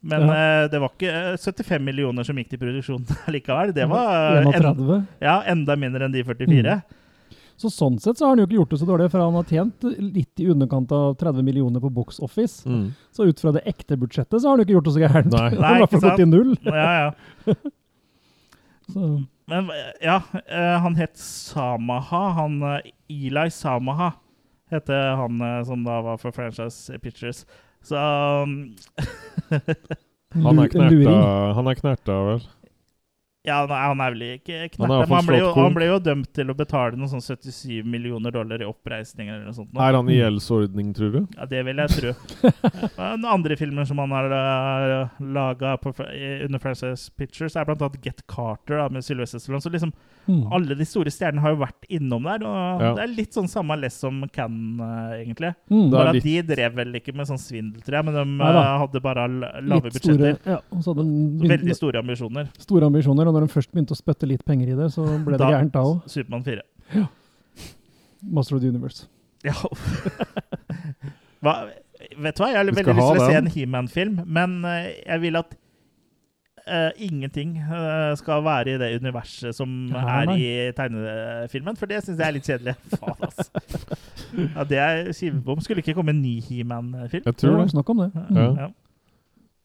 Men Ja. uh, det var ikke uh, 75 millioner som gikk til produksjon likevel. Det var uh, en, ja, enda mindre enn de 44. Så sånn sett så har han jo ikke gjort det så dårlig, for han har tjent litt i underkant av 30 millioner på Box Office. Mm. Så ut fra det ekte budsjettet så har han jo ikke gjort det så gærent. Nei. Har i hvert fall Nei, gått i null. Ja, ja. Så. Men ja, eh, han het Samaha. Han eh, Eli Samaha heter han eh, som da var for Franchise Pictures. Så um, Han er knerta, han er knerta vel? Ja, han er vel ikke Han knerta, har men han ble, jo, han ble jo dømt til å betale noe sånn 77 millioner dollar i oppreisning eller noe sånt. nå. Er han i gjeldsordning, tror du? Ja, det vil jeg tro. Men andre filmer som han har uh, laga under Frances Pictures, er blant annet Get Carter da, med Sylvester Stallone. Så liksom Mm. alle de store stjernene har jo vært innom der. Og Ja. det er litt sånn samme less som Cannes, uh, egentlig. Mm. Bare at litt... de drev vel ikke med sånn svindel, tror jeg, men de uh, eh, hadde bare lave budsjetter. store, ja, så hadde han Veldig store ambisjoner. store ambisjoner, og når de først begynte å spytte litt penger i det, så ble det Da- gærent da òg. Supermann 4. Master of the Universe. Ja. hva, vet du hva, jeg har veldig lyst til å se en He-Man-film, men uh, jeg vil at uh, ingenting uh, skal være i det universet som Ja, er i tegnefilmen, for det syns jeg er litt kjedelig. Faen, altså. Ja, det er skivebom. Skulle ikke komme en ny He-Man-film? Jeg tror Ja, det. Snakk om det. Mm. Ja.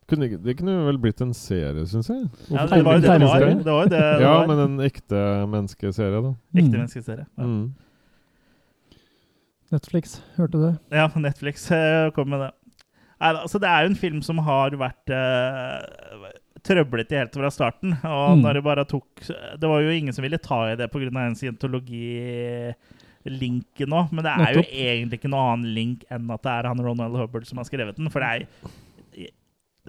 Kunne, det kunne vel blitt en serie, syns jeg. Ja, det var jo det det var. Det var jo det Ja, men en ekte menneskeserie, da. Ekte Mm. menneskeserie. Ja. Mm. Netflix, hørte du det? Ja, Netflix eh, kom med det. Nei, altså, det er jo en film som har vært uh, trøblete helt fra starten. Og Mm. når det bare tok Det var jo ingen som ville ta i det pga. en scientologi-linken nå, men det er jo egentlig ikke noe annen link enn at det er han Ronald Hubbard som har skrevet den. For det er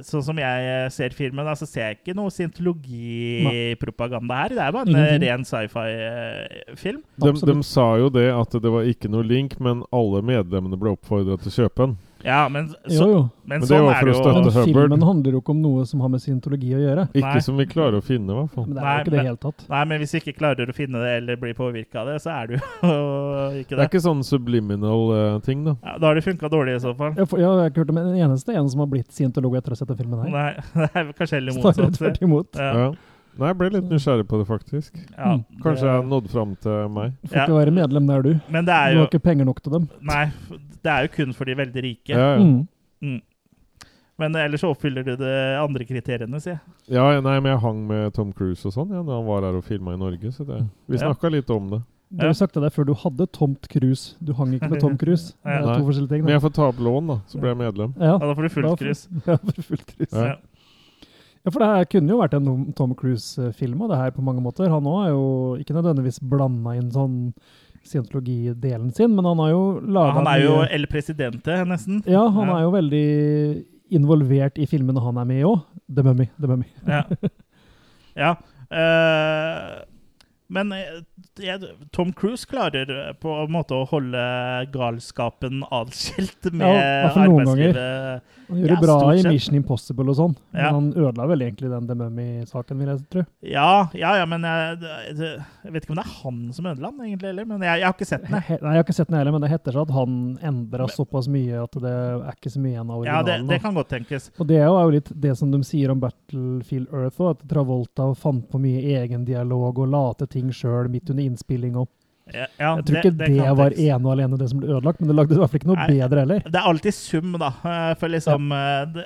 Sånn som jeg eh, ser filmen, så ser jeg ikke noe scientologipropaganda her. Det er bare en eh, Ingenting. ren sci-fi-film. De, de sa jo det at det var ikke noe link, men alle medlemmene ble oppfordra til å kjøpe den. Ja, men, så, jo. men, Men det sånn er det jo. Men Hubbard. filmen handler jo ikke om noe som har med scientologi å gjøre. Ikke Nei. som vi klarer å finne, i hvert fall. Men det er Nei, jo ikke det helt men- tatt. Nei, men hvis vi ikke klarer å finne det eller blir påvirka av det, så er du jo ikke Det Det er ikke sånn subliminal uh, ting, da. Ja, da har det funka dårlig i så fall. Jeg, får- jeg har ikke hørt om en eneste en som har blitt scientolog etter å ha sett den filmen her. Nei, det er kanskje heller Snarere motsatt. tvert imot. Ja, Ja. Nei, jeg ble litt nysgjerrig på det, faktisk. ja, Mm. Kanskje det- jeg nådde fram til meg. Du får Ja. ikke være medlem der, du. Men det er Du jo har ikke penger nok til dem. Nei, det er jo kun for de veldig rike. Ja, ja. Mm. Mm. Men ellers så oppfyller du de andre kriteriene, sier jeg. ja, nei, men jeg hang med Tom Cruise og sånn ja, da han var her og filma i Norge, så det, vi Ja. snakka litt om det. Det har vi sagt det deg før du hadde tomt cruise. Du hang ikke med Tom Cruise. Det er to forskjellige ting. Men jeg får ta opp lån, da, så blir jeg medlem. Ja, Ja, da får du fullt krus. Ja, fullt. Ja. Ja. Ja, for det her kunne jo vært en Tom Cruise-film, og det her på mange måter. Han òg er jo ikke nødvendigvis blanda inn sånn scientologidelen sin, men han har jo laga Han er jo El Presidente, nesten. Ja, han Ja. er jo veldig involvert i filmene han er med i òg. The Mummy. The Mummy. Ja. ja. Uh, men eh, Tom Cruise klarer eh, på en måte å holde galskapen atskilt med Ja, arbeidslivet. Han gjør Ja, bra i. Mission Impossible og sånn, Ja. men han ødela vel egentlig den The Mummy-saken, vil jeg tro. Ja, ja, ja, men jeg, det- det- jeg vet ikke om det er han som ødela den, egentlig, heller. Men jeg, jeg har ikke sett den. Nei, jeg har ikke sett den heller, men det heter seg at han endra såpass mye at det er ikke så mye igjen av originalen. Ja, det, det kan godt tenkes. Og det er jo litt det som de sier om Battlefield Earth at Travolta fant på mye egen dialog og la til ting sjøl midt under innspilling. innspillinga. Ja, ja, jeg tror ikke det, det var ene og alene det som ble ødelagt, men det lagde i hvert fall ikke noe Nei. bedre heller. Det er alltid sum, da. eh, For liksom ja. det,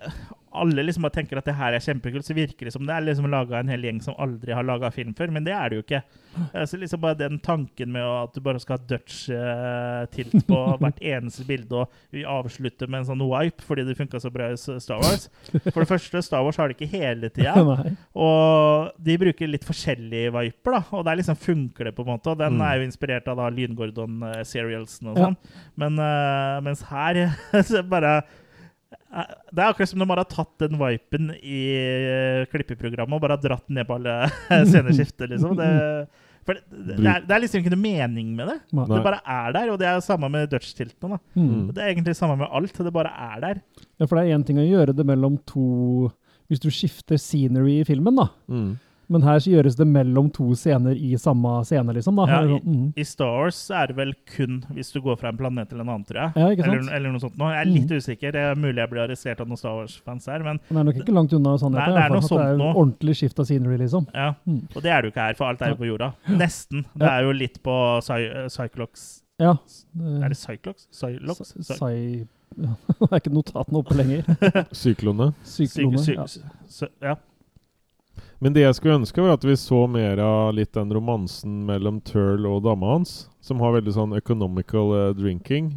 Alle liksom bare tenker at det her er kjempekult, så virker det som det er liksom laga en hel gjeng som aldri har laga film før, men det er det jo ikke. Eh, Så liksom bare den tanken med at du bare skal ha Dutch-tilt på hvert eneste bilde, og vi avslutter med en sånn wipe fordi det funka så bra i Star Wars. For det første, Star Wars har det ikke hele tida. Og de bruker litt forskjellige viper, da. Og der liksom funker det, på en måte. Og den Mm. er jo inspirert av da Lyngordon-serialsen og sånn. Men uh, mens her så bare eh, Det er akkurat som de bare har tatt den vipen i eh, klippeprogrammet og bare har dratt ned på alle sceneskifter, liksom. Det, for det, det, er, det er liksom ikke noe mening med det. Nei. Det bare er der, og det er samme med Dutch-tiltene. Mm. Det er egentlig samme med alt. Det bare er der. Ja, for det er én ting å gjøre det mellom to Hvis du skifter scenery i filmen, da. Mm. Men her så gjøres det mellom to scener i samme scene, liksom. da. Ja, i, sånn, mm. I Star Wars er det vel kun hvis du går fra en planet til en annen, tror jeg. Ja, ikke sant? Eller, eller noe sånt nå. Jeg er litt usikker. Det er mulig jeg blir arrestert av noen Star Wars-fans her, men Men det er nok ikke langt unna Nei, sannheten. det er noe sånt nå. det sånt er nå. ordentlig skift av scenery, liksom. ja. Mm. Og det er det jo ikke her, for alt er jo på jorda. Nesten. Det er jo litt på Cy- Cyclox Ja. Er det Cyclox? Cyclox? Cy- Ja. Det er ikke notatene oppe lenger. Syklone. Syklone. Sy- Ja. ja. Men det jeg skulle ønske, var at vi så mer av litt den romansen mellom Turl og dama hans, som har veldig sånn economical uh, drinking.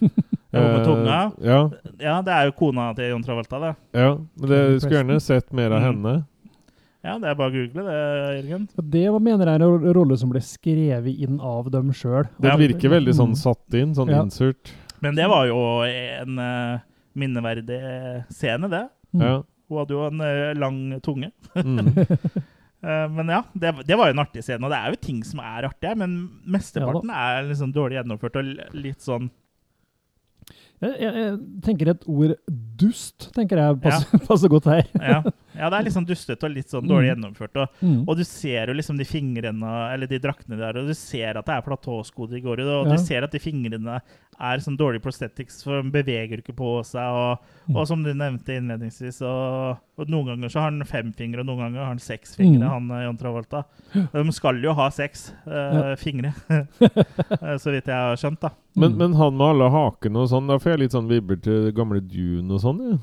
Ja, med Eh, tunga. Ja, ja, det er jo kona til John Travolta, det. ja, men det skulle gjerne sett mer av Mm. henne. Ja, det er bare å google det, Jørgen. Det mener jeg er en rolle som ble skrevet inn av dem sjøl. Det virker veldig sånn Mm. satt inn, sånn Ja. insert. Men det var jo en uh, minneverdig scene, det. Mm. Ja. Hun hadde jo en eh, lang tunge. Mm. Eh, men ja, det, det var jo en artig scene. Og det er jo ting som er artige, men mesteparten er liksom dårlig gjennomført og litt sånn Jeg, jeg, jeg tenker et ord dust tenker jeg passer, passer godt her. ja. Ja, det er litt sånn dustete og litt sånn dårlig gjennomført. Og, Mm. og du ser jo liksom de fingrene, eller de draktene der, og du ser at det er platåsko de går i, og Ja. du ser at de fingrene er sånn dårlig prosthetics, for de beveger ikke på seg, og, Mm. og som du nevnte innledningsvis, og, og noen ganger så har han fem fingre, og noen ganger har han seks fingre, Mm. han eh, John Travolta. De skal jo ha seks eh, fingre, Eh, så vidt jeg har skjønt, da. Men, Mm. men han med alle hakene og sånn, da får jeg litt sånn vibber til gamle Dune og sånn. Ja.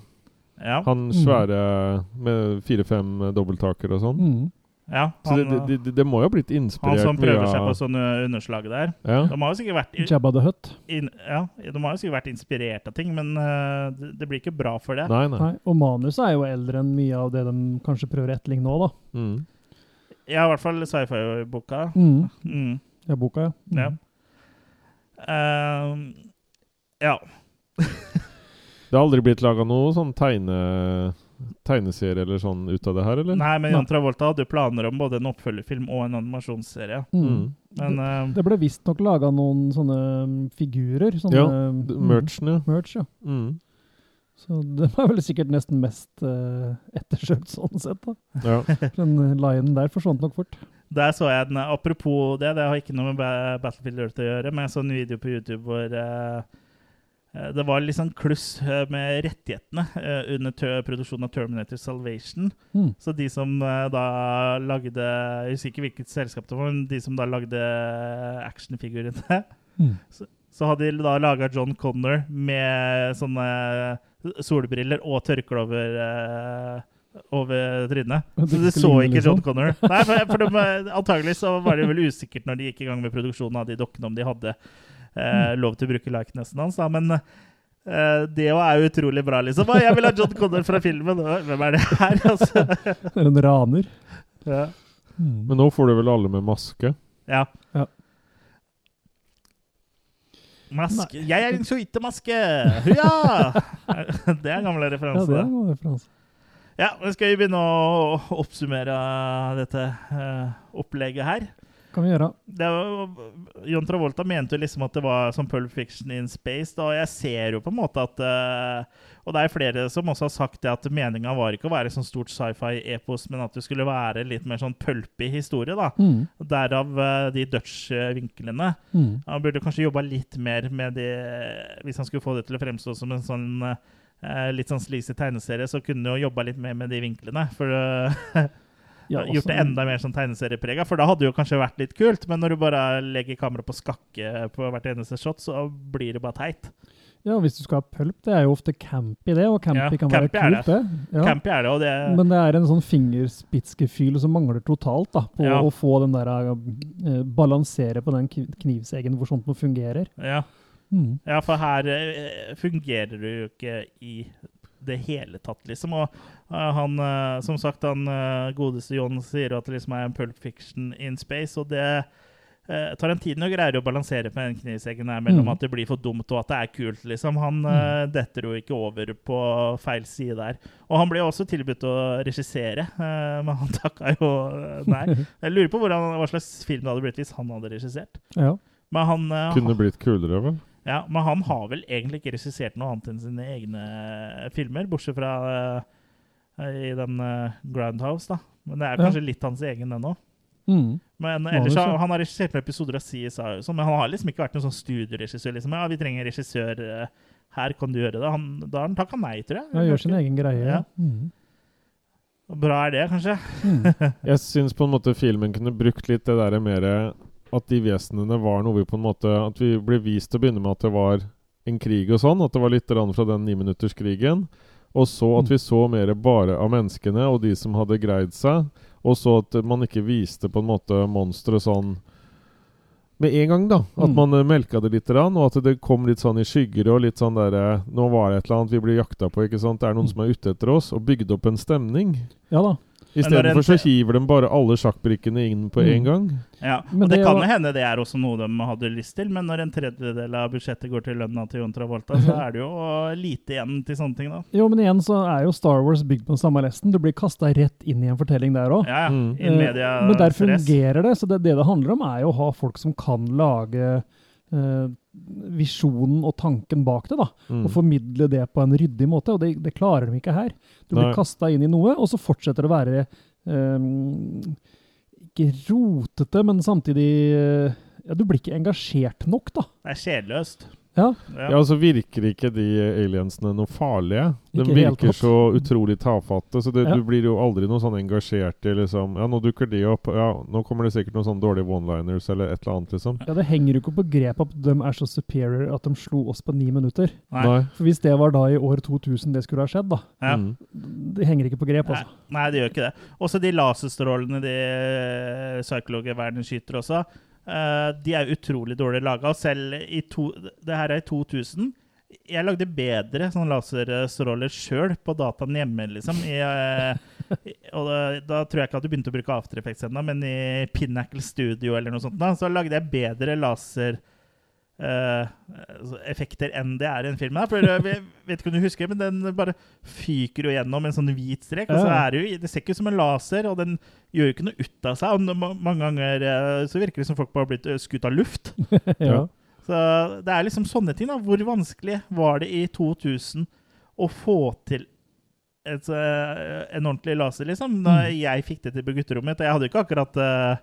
Ja. Han Mm. svære med fire-fem dobbelttaker og sånn. Mm. ja Så det, det, det, det må jo ha blitt inspirert han som prøver seg på sånne underslag der. ja. De har jo sikkert vært, Jabba the Hutt. in, ja, de har jo sikkert vært inspirert av ting, men uh, det, det blir ikke bra for det. Nei, nei. Nei, og manuset er jo eldre enn mye av det de kanskje prøver å etterligne nå, da. Mm. Ja, i hvert fall sci-fi-boka. Mm. Mm. Ja, boka, ja. Mm. Ja. Uh, ja. Det har aldri blitt laga noe sånn tegne, tegneserie eller sånn ut av det her, eller? Nei, men Jan Travolta hadde jo planer om både en oppfølgerfilm og en animasjonsserie. Mm. Mm. Men uh, Det ble visstnok laga noen sånne mm, figurer. Sånne, Ja, mm, Merchen, ja. merch, ja. Mm. Så det var vel sikkert nesten mest uh, ettersøkt sånn sett. da. ja. Den linen lionen der forsvant nok fort. der så jeg den Apropos det, det har ikke noe med Battlefield Earth å gjøre, men jeg så en video på YouTube hvor eh, eh, det var litt sånn kluss eh, med rettighetene eh, under produksjonen av Terminator Salvation. Mm. Så de som eh, da lagde Jeg husker ikke hvilket selskap det var, men de som da lagde actionfigurene Mm. Så hadde de da laga John Connor med sånne solbriller og tørkle over, eh, over trynet. Så ikke du så ikke liksom? John Connor. Nei, for, for de, eh, antagelig så var det vel usikkert når de gikk i gang med produksjonen av de dokkene, om de hadde eh, lov til å bruke likenessen hans. Da. Men eh, det òg er jo utrolig bra, liksom. Å, jeg vil ha John Connor fra filmen! Hvem er det her? Altså. Det er en raner. Ja. Mm. Men nå får du vel alle med maske? ja. Ja. Maske. Jeg er en suitemaske! Ja! Det er en gammel Ja, det er en referanse. Ja, men skal vi begynne å oppsummere dette uh, opplegget her? Kan vi gjøre. Var, John Travolta mente jo liksom at det var som Pulp Fiction in space. Da, og jeg ser jo på en måte at eh, Og det er flere som også har sagt det at meninga var ikke å være sånn stort sci-fi-epos, men at det skulle være litt mer sånn pulpy historie. da. Mm. Derav eh, de Dutch-vinklene. Mm. Han burde kanskje jobba litt mer med de Hvis han skulle få det til å fremstå som en sånn eh, litt sånn sleazy tegneserie, så kunne han jo jobba litt mer med de vinklene. For Ja, gjort det altså- enda mer sånn tegneserieprega. For da hadde det jo kanskje vært litt kult, men når du bare legger kameraet på skakke på hvert eneste shot, så blir det bare teit. Ja, hvis du skal ha pulp, det er jo ofte campy det, og campy Ja, kan campy være kult, det. Ja. Campy er det, og det Men det er en sånn fingerspitzgefühl som mangler totalt, da, på Ja. å få den der uh, Balansere på den kniv- knivseggen hvor sånt noe fungerer. ja. Mm. ja, for her eh, fungerer det jo ikke i det hele tatt, liksom. Og eh, han, eh, som sagt, han eh, godeste John sier jo at det liksom er en Pulp Fiction in space, og det eh, Tarantino greier å balansere på den knivseggen her mellom Mm. at det blir for dumt og at det er kult, liksom. Han eh, detter jo ikke over på feil side der. Og han ble også tilbudt å regissere, men han takka jo nei. Jeg lurer på hvordan, hva slags film det hadde blitt hvis han hadde regissert. Ja. Men han, Kunne blitt kulere, vel? Ja, men han har vel egentlig ikke regissert noe annet enn sine egne eh, filmer, bortsett fra uh, i den uh, Groundhouse, da. Men det er Ja. kanskje litt hans egen ennå. Mm. Men ellers har han har regissert med episoder av CSI, sånn, men han har liksom ikke vært noen sånn studioregissør. Liksom. Ja, vi trenger en regissør her, kan du gjøre det? Han, da har han takka nei, tror jeg. Ja, gjør sin egen greie. Ja. Mm. Bra er det, kanskje. Mm. Jeg syns på en måte filmen kunne brukt litt det der mer At de vesenene var noe vi på en måte At vi ble vist til å begynne med at det var en krig og sånn. At det var litt fra den niminutterskrigen. Og så at vi så mer bare av menneskene og de som hadde greid seg. Og så at man ikke viste på en måte monstre sånn med en gang, da. At Mm. man eh, melka det litt, grann, og at det kom litt sånn i skygger og litt sånn derre Nå var det et eller annet vi blir jakta på, ikke sant. Det er noen Mm. som er ute etter oss. Og bygde opp en stemning. Ja da. Istedenfor en- så hiver de bare alle sjakkbrikkene inn på Mm. gang. Ja, Men og det, det kan jo hende det er også noe de hadde lyst til, men når en tredjedel av budsjettet går til lønna til Jon Travolta, så er det jo lite igjen til sånne ting, da. Jo, men igjen så er jo Star Wars bygd på den samme lesten. Du blir kasta rett inn i en fortelling der òg. Ja. Mm. uh, Men der fungerer det. Så det, det det handler om, er jo å ha folk som kan lage eh, visjonen og tanken bak det. da, Mm. Og formidle det på en ryddig måte. Og det, det klarer de ikke her. Du blir kasta inn i noe, og så fortsetter det å være um, Ikke rotete, men samtidig eh, ja, Du blir ikke engasjert nok, da. Det er kjedeløst. Ja, Ja, og så virker ikke de aliensene noe farlige. De Ikke virker så utrolig tafatte, så det, Ja. du blir jo aldri noe sånn engasjert i liksom Ja, nå dukker de opp. Ja, nå kommer det sikkert noen sånne dårlige one-liners eller et eller annet, liksom. ja, det henger jo ikke på grep at de er så superior at de slo oss på ni minutter. Nei. For hvis det var da i år 2000 det skulle ha skjedd, da Ja. Mm. Det henger ikke på grep, Nei, altså. nei, det gjør ikke det. Også de laserstrålene de psykologer verden skyter også, eh, de er utrolig dårlig laga. Selv i to, Det her er i 2000. Jeg lagde bedre sånn laserstråler sjøl på dataen hjemme, liksom. I, uh, og da, da tror jeg ikke at du begynte å bruke After Effects ennå, men i Pinnacle Studio eller noe sånt, da, så lagde jeg bedre laser eh, effekter enn det er i en film. her, For jeg vet ikke om du husker, men den bare fyker jo gjennom en sånn hvit strek. Og så er det jo Det ser ikke ut som en laser, og den gjør jo ikke noe ut av seg. Og mange ganger eh, så virker det som folk bare har blitt eh, skutt av luft. ja. Så det er liksom sånne ting. da. Hvor vanskelig var det i 2000 å få til et, en ordentlig laser, liksom? Da Mm. jeg fikk det til på gutterommet Jeg hadde jo ikke akkurat eh,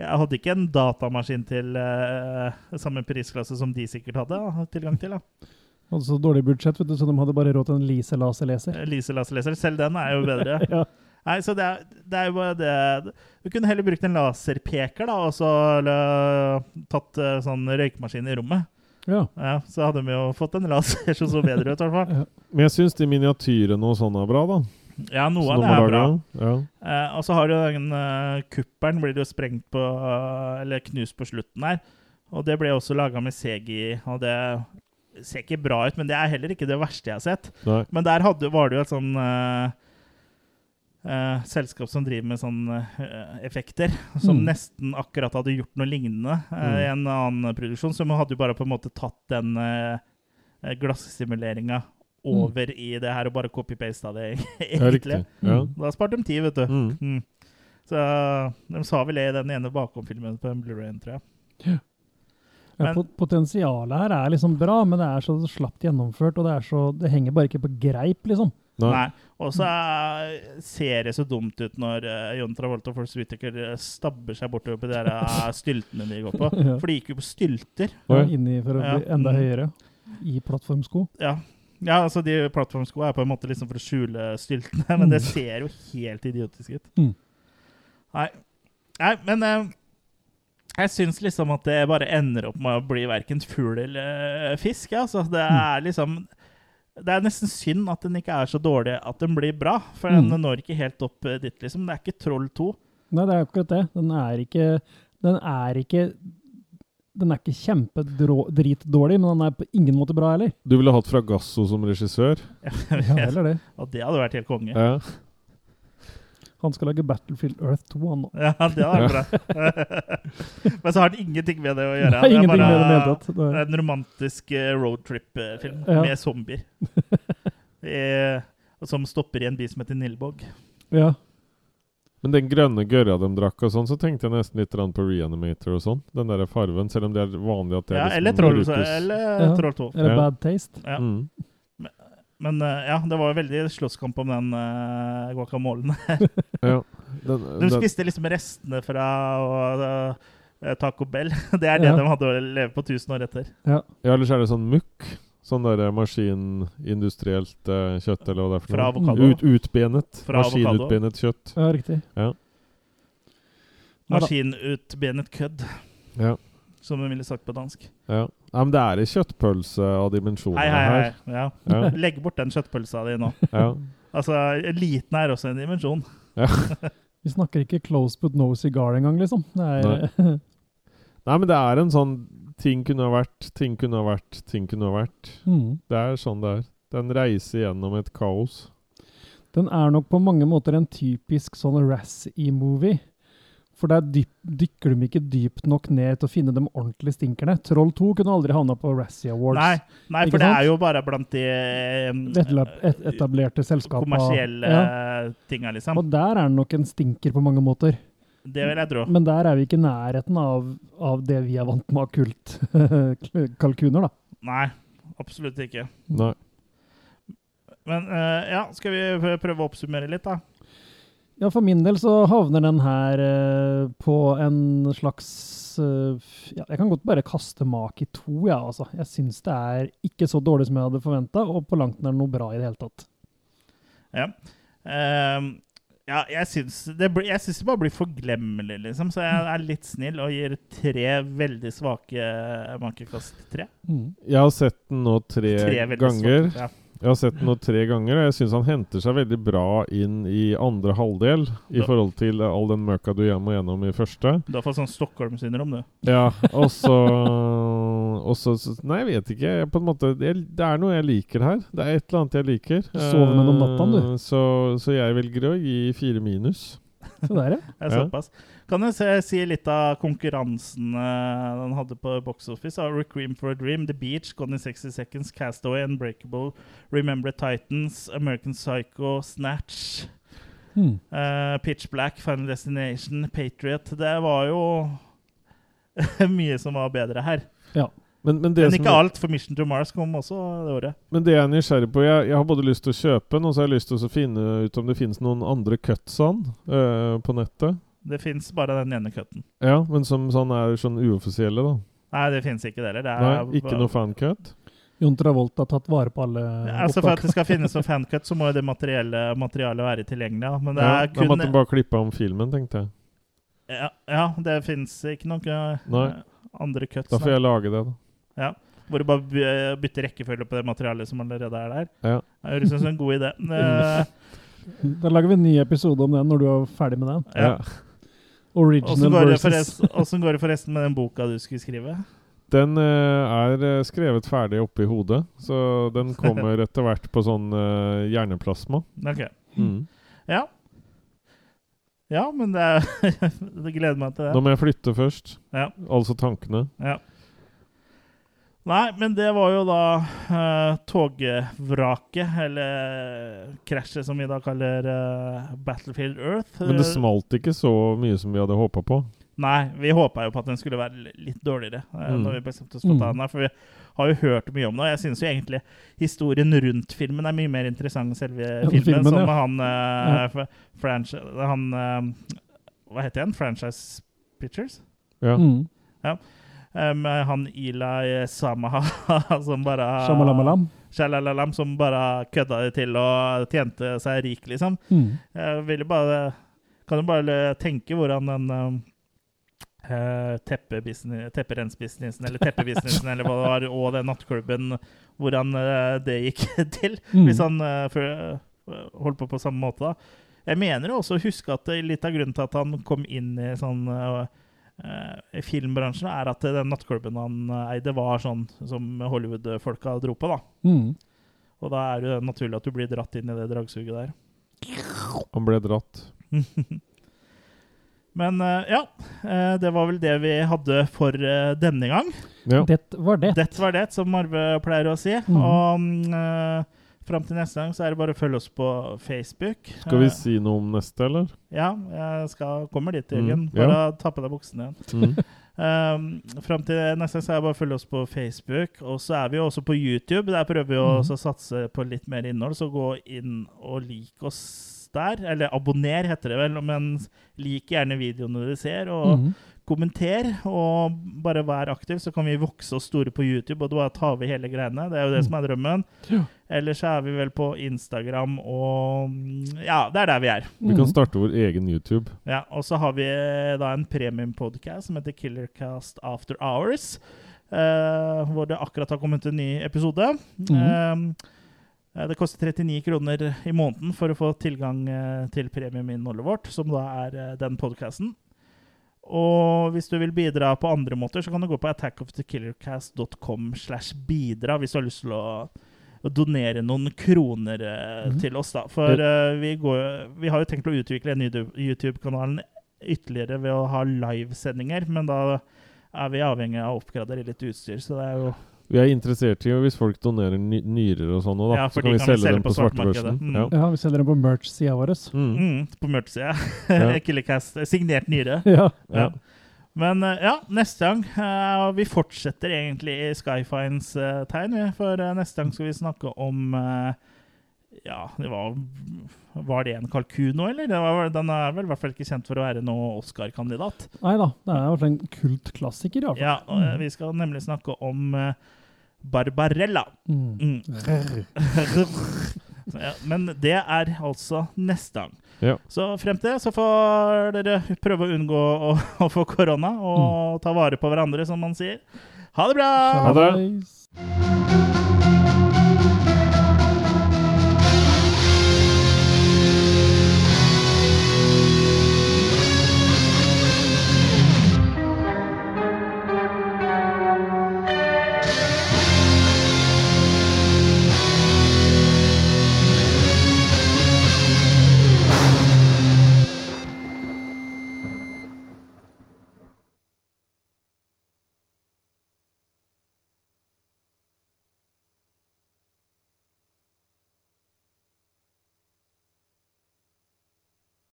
Jeg hadde ikke en datamaskin til uh, samme prisklasse som de sikkert hadde uh, tilgang til. da. Hadde så dårlig budsjett, vet du, så de hadde bare råd til en Lise laserleser. Lise laserleser. Selv den er jo bedre. Ja. Nei, så det er, det er jo bare det Du kunne heller brukt en laserpeker da, og så eller, tatt uh, sånn røykmaskin i rommet. Ja. Ja, Så hadde vi jo fått en laser som så bedre ut, i hvert fall. Men jeg syns de miniatyrene og sånn er bra, da. Ja, noe av det er bra. Ja. Eh, og så har du den uh, kuppelen blir jo sprengt på uh, Eller knust på slutten her. Og det ble også laga med CGI, og det ser ikke bra ut, men det er heller ikke det verste jeg har sett. Nei. Men der hadde, var det jo et sånn uh, Uh, selskap som driver med sånne uh, effekter, som Mm. nesten akkurat hadde gjort noe lignende uh, Mm. i en annen produksjon. Så man hadde jo bare på en måte tatt den uh, glassimuleringa over i det her og bare copy-pasta det, egentlig. det Ja. Da sparte de tid, vet du. Mm. Mm. Så de sa vel det i den ene bakom-filmen på en Blu-ray, tror jeg. Ja, Men- ja, Potensialet her er liksom bra, men det er så slapt gjennomført, og det, er så, det henger bare ikke på greip, liksom. Nei. Nei. Og så ser det så dumt ut når uh, John Travolta og Force Whittaker eh, stabber seg bortover på de der eh, styltene de går på. Ja. For de gikk jo på stylter. Ja, inni for å Ja. bli enda Mm. høyere i plattformsko. Ja. Ja, altså de plattformskoene er på en måte liksom for å skjule styltene, men det ser jo helt idiotisk ut. Mm. Nei. Nei, men eh, jeg syns liksom at det bare ender opp med å bli verken fugl eller eh, fisk. Ja. Altså, det er liksom Det er nesten synd at den ikke er så dårlig at den blir bra, for den Mm. når ikke helt opp eh, dit, liksom. Det er ikke Troll 2. Nei, det er akkurat det. Den er ikke Den er ikke den er ikke kjempedritdårlig, men den er på ingen måte bra heller. Du ville hatt Fragasso som regissør? Ja, heller det. Og det hadde vært helt konge. Ja. Han skal lage Battlefield Earth 2, han nå. Ja, det hadde vært bra. Men så har han ingenting med det å gjøre. Det er med det det bare er- en romantisk eh, roadtrip-film Ja. med zombier. Eh, som stopper i en by som heter Nilbog. Ja. Men den grønne gørra de drakk og sånn, så tenkte jeg nesten litt på Reanimator og sånn. Den der farven, selv om det er vanlig at det er Ja, liksom eller Troll, eller Ja. Troll 2. Eller Ja. Bad Taste. Ja. Mm. Men eh, ja, det var jo veldig slåsskamp om den uh, guacamolen. Ja. Den, De spiste liksom restene fra og, uh, Taco Bell. Det er det Ja. de hadde å leve på 1000 år etter. ja, ellers er det sånn mukk. Sånn der maskinindustrielt uh, kjøtt, eller hva det er for Fra noe. avokado. Ut, utbenet. Fra avokado. Maskinutbenet kjøtt. Ja, riktig. Ja. Ja. Maskinutbenet kødd, Ja. som hun ville sagt på dansk. Ja. ja, men det er ei kjøttpølse av dimensjoner Hei, hei, hei. her. Ja. Ja. Legg bort den kjøttpølsa di nå. Ja. Altså, Eliten er også en dimensjon. Vi snakker ikke close but no cigar engang, liksom. Det er, Nei, men det er en sånn Ting kunne ha vært, ting kunne ha vært, ting kunne ha vært. mm. Det er sånn det er. Den reiser gjennom et kaos. Den er nok på mange måter en typisk sånn Razzie-movie. For der dyp, dykker de ikke dypt nok ned til å finne de ordentlige stinkerne. Troll 2 kunne aldri havna på Razzie Awards. Nei, nei for for det er jo bare blant de um, et, etablerte selskapene. kommersielle Ja. tinga, liksom. Og der er den nok en stinker på mange måter. Det vil jeg tro. Men der er vi ikke i nærheten av, av det vi er vant med av kultkalkuner, da. Nei, absolutt ikke. Nei. Men uh, ja, skal vi prøve å oppsummere litt, da? Ja, for min del så havner den her uh, på en slags uh, ja, Jeg kan godt bare kaste mak i to, ja, altså. Jeg syns det er ikke så dårlig som jeg hadde forventa, og på langt nær noe bra i det hele tatt. Ja. Ehm, ja, jeg syns det, blir- jeg syns det bare blir forglemmelig, liksom. Så jeg er litt snill og gir tre veldig svake makekast tre. Mm. Jeg har sett den nå tre, Tre ganger. svake. Ja. Jeg har sett den nå tre ganger, og jeg syns han henter seg veldig bra inn i andre halvdel i forhold til all den møka du må gjennom i første. Du har fått sånn Stockholm-syndrom, du. Ja, og så og så- så- Nei, jeg vet ikke. Jeg, på en måte, det, det er noe jeg liker her. Det er et eller annet jeg liker. Du sover med noen om natta, du. Eh, Så, så jeg velger å gi fire minus. Så der, ja. Det Ja. såpass. Kan jeg se, si litt av konkurransen uh, den hadde på Box Office? Uh, Requiem for a Dream, The Beach, Gone in 60 Seconds, Castaway, Unbreakable, Remember Titans, American Psycho, Snatch, Mm. uh, Pitch Black, Final Destination, Patriot. Det var jo mye som var bedre her. Men, men, det Men som, ikke alt, for Mission to Mars kom også det året. men det jeg er nysgjerrig på Jeg, jeg har både lyst til å kjøpe den, og så har jeg lyst til å finne ut om det finnes noen andre cuts av den eh, på nettet. Det fins bare den ene cutten. Ja, men som sånn er sånn uoffisielle, da. Nei, det fins ikke det heller. Nei, er ikke noe fancut? Jon Travolta har tatt vare på alle ja, Altså For at det skal finnes noen fancut, så må jo det materielle, materialet være tilgjengelig. Ja. Men det Ja, er da måtte du bare klippe om filmen, tenkte jeg. Ja, ja det fins ikke noen eh, Nei. andre cuts. Da får jeg lage det, da. Hvor du bare bytter rekkefølge på det materialet som allerede er der. Ja. Det høres ut som en god idé. Eh, Da lager vi en ny episode om den når du er ferdig med den. ja. Original versus åssen går det forresten med den boka du skulle skrive? Den eh, er eh, skrevet ferdig oppi hodet, så den kommer etter hvert på sånn eh, hjerneplasma. Ok. Mm. Ja. Ja, men det, er, det gleder meg til det. Nå må jeg flytte først. Ja. Altså tankene. Ja. Nei, men det var jo da uh, togvraket, eller krasjet som vi da kaller uh, Battlefield Earth. Men det smalt ikke så mye som vi hadde håpa på. Nei, vi håpa jo på at den skulle være litt dårligere. Uh, Mm. Når vi bestemte oss for å ta Mm. den her, For vi har jo hørt mye om det, og jeg syns jo egentlig historien rundt filmen er mye mer interessant enn selve Ja, filmen. filmen, som ja. han uh, franchise, Han Hva heter han? Franchise Pictures? Ja. mm. Eh, med han Eli Samaha som bare Shamalamalam. Shalalalam, som bare kødda det til og tjente seg rik, liksom. Mm. Jeg ville bare Kan jo bare tenke hvordan den um, eh, tepperensbusinessen, eller teppebusinessen, eller hva det var, og den nattklubben, hvordan eh, det gikk til? Mm. Hvis han eh, eh, holdt på på samme måte, da. Jeg mener jo også å huske at litt av grunnen til at han kom inn i sånn eh, eh, filmbransjen, er at den nattklubben han eide, var sånn som Hollywood-folka dro på, da. Mm. Og da er det jo naturlig at du blir dratt inn i det dragsuget der. Han ble dratt. Men eh, ja, eh, det var vel det vi hadde for denne gang. Ja. Det var det. Det var det, som Arve pleier å si. Mm. Og uh, fram til neste gang så er det bare å følge oss på Facebook. Skal vi Eh, si noe om neste, eller? Ja, jeg skal, kommer dit, Mm, bare ja. Ta på deg buksene igjen. Mm. Um, Fram til neste gang så er det bare å følge oss på Facebook. Og så er vi jo også på YouTube. Der prøver vi å mm. satse på litt mer innhold, så gå inn og lik oss der. Eller abonner, heter det vel. Men lik gjerne videoene du ser, og Mm. kommenter. Og bare vær aktiv, så kan vi vokse oss store på YouTube, og da tar vi hele greiene. Det er jo det som er drømmen. Ja. Ellers så er vi vel på Instagram og Ja, det er der vi er. Vi kan Mm. starte vår egen YouTube. Ja, og så har vi eh, da en premium-podcast som heter Killercast After Hours. Uh, hvor det akkurat har kommet en ny episode. Mhm. Uh, det koster 39 kroner i måneden for å få tilgang eh, til premiuminnholdet vårt, som da er den podcasten. Og hvis du vil bidra på andre måter, så kan du gå på attackofthekillercast.com slash bidra hvis du har lyst til å donere noen kroner mm. Til oss, da. For eh, vi, går, vi har jo tenkt å utvikle YouTube-kanalen ytterligere ved å ha livesendinger, men da er vi avhengig av å oppgradere litt utstyr, så det er jo Vi er interessert i hvis folk donerer ny nyrer og sånn. Ja, så kan vi kan vi selge selge dem på på svartebørsen. Mm. Ja. Ja, vi selger dem på merch-sida vår. Mm. mm, på mørksida. Ja. Killercast. Signert nyre. Ja. Ja. Men eh, ja, neste gang Og Vi fortsetter egentlig i Skyfines eh, tegn. For eh, neste gang skal vi snakke om eh, Ja, det var Var det en kalkun nå, eller? Det var, den er vel i hvert fall ikke kjent for å være noen Oscar-kandidat. Nei da, det er i hvert fall en kultklassiker. i hvert fall. Ja, eh, vi skal nemlig snakke om eh, Barbarella. Mm. Mm. Ja, men det er altså neste gang. Ja. Så frem til det så får dere prøve å unngå å, å få korona og ta vare på hverandre, som man sier. Ha det bra! Ha det.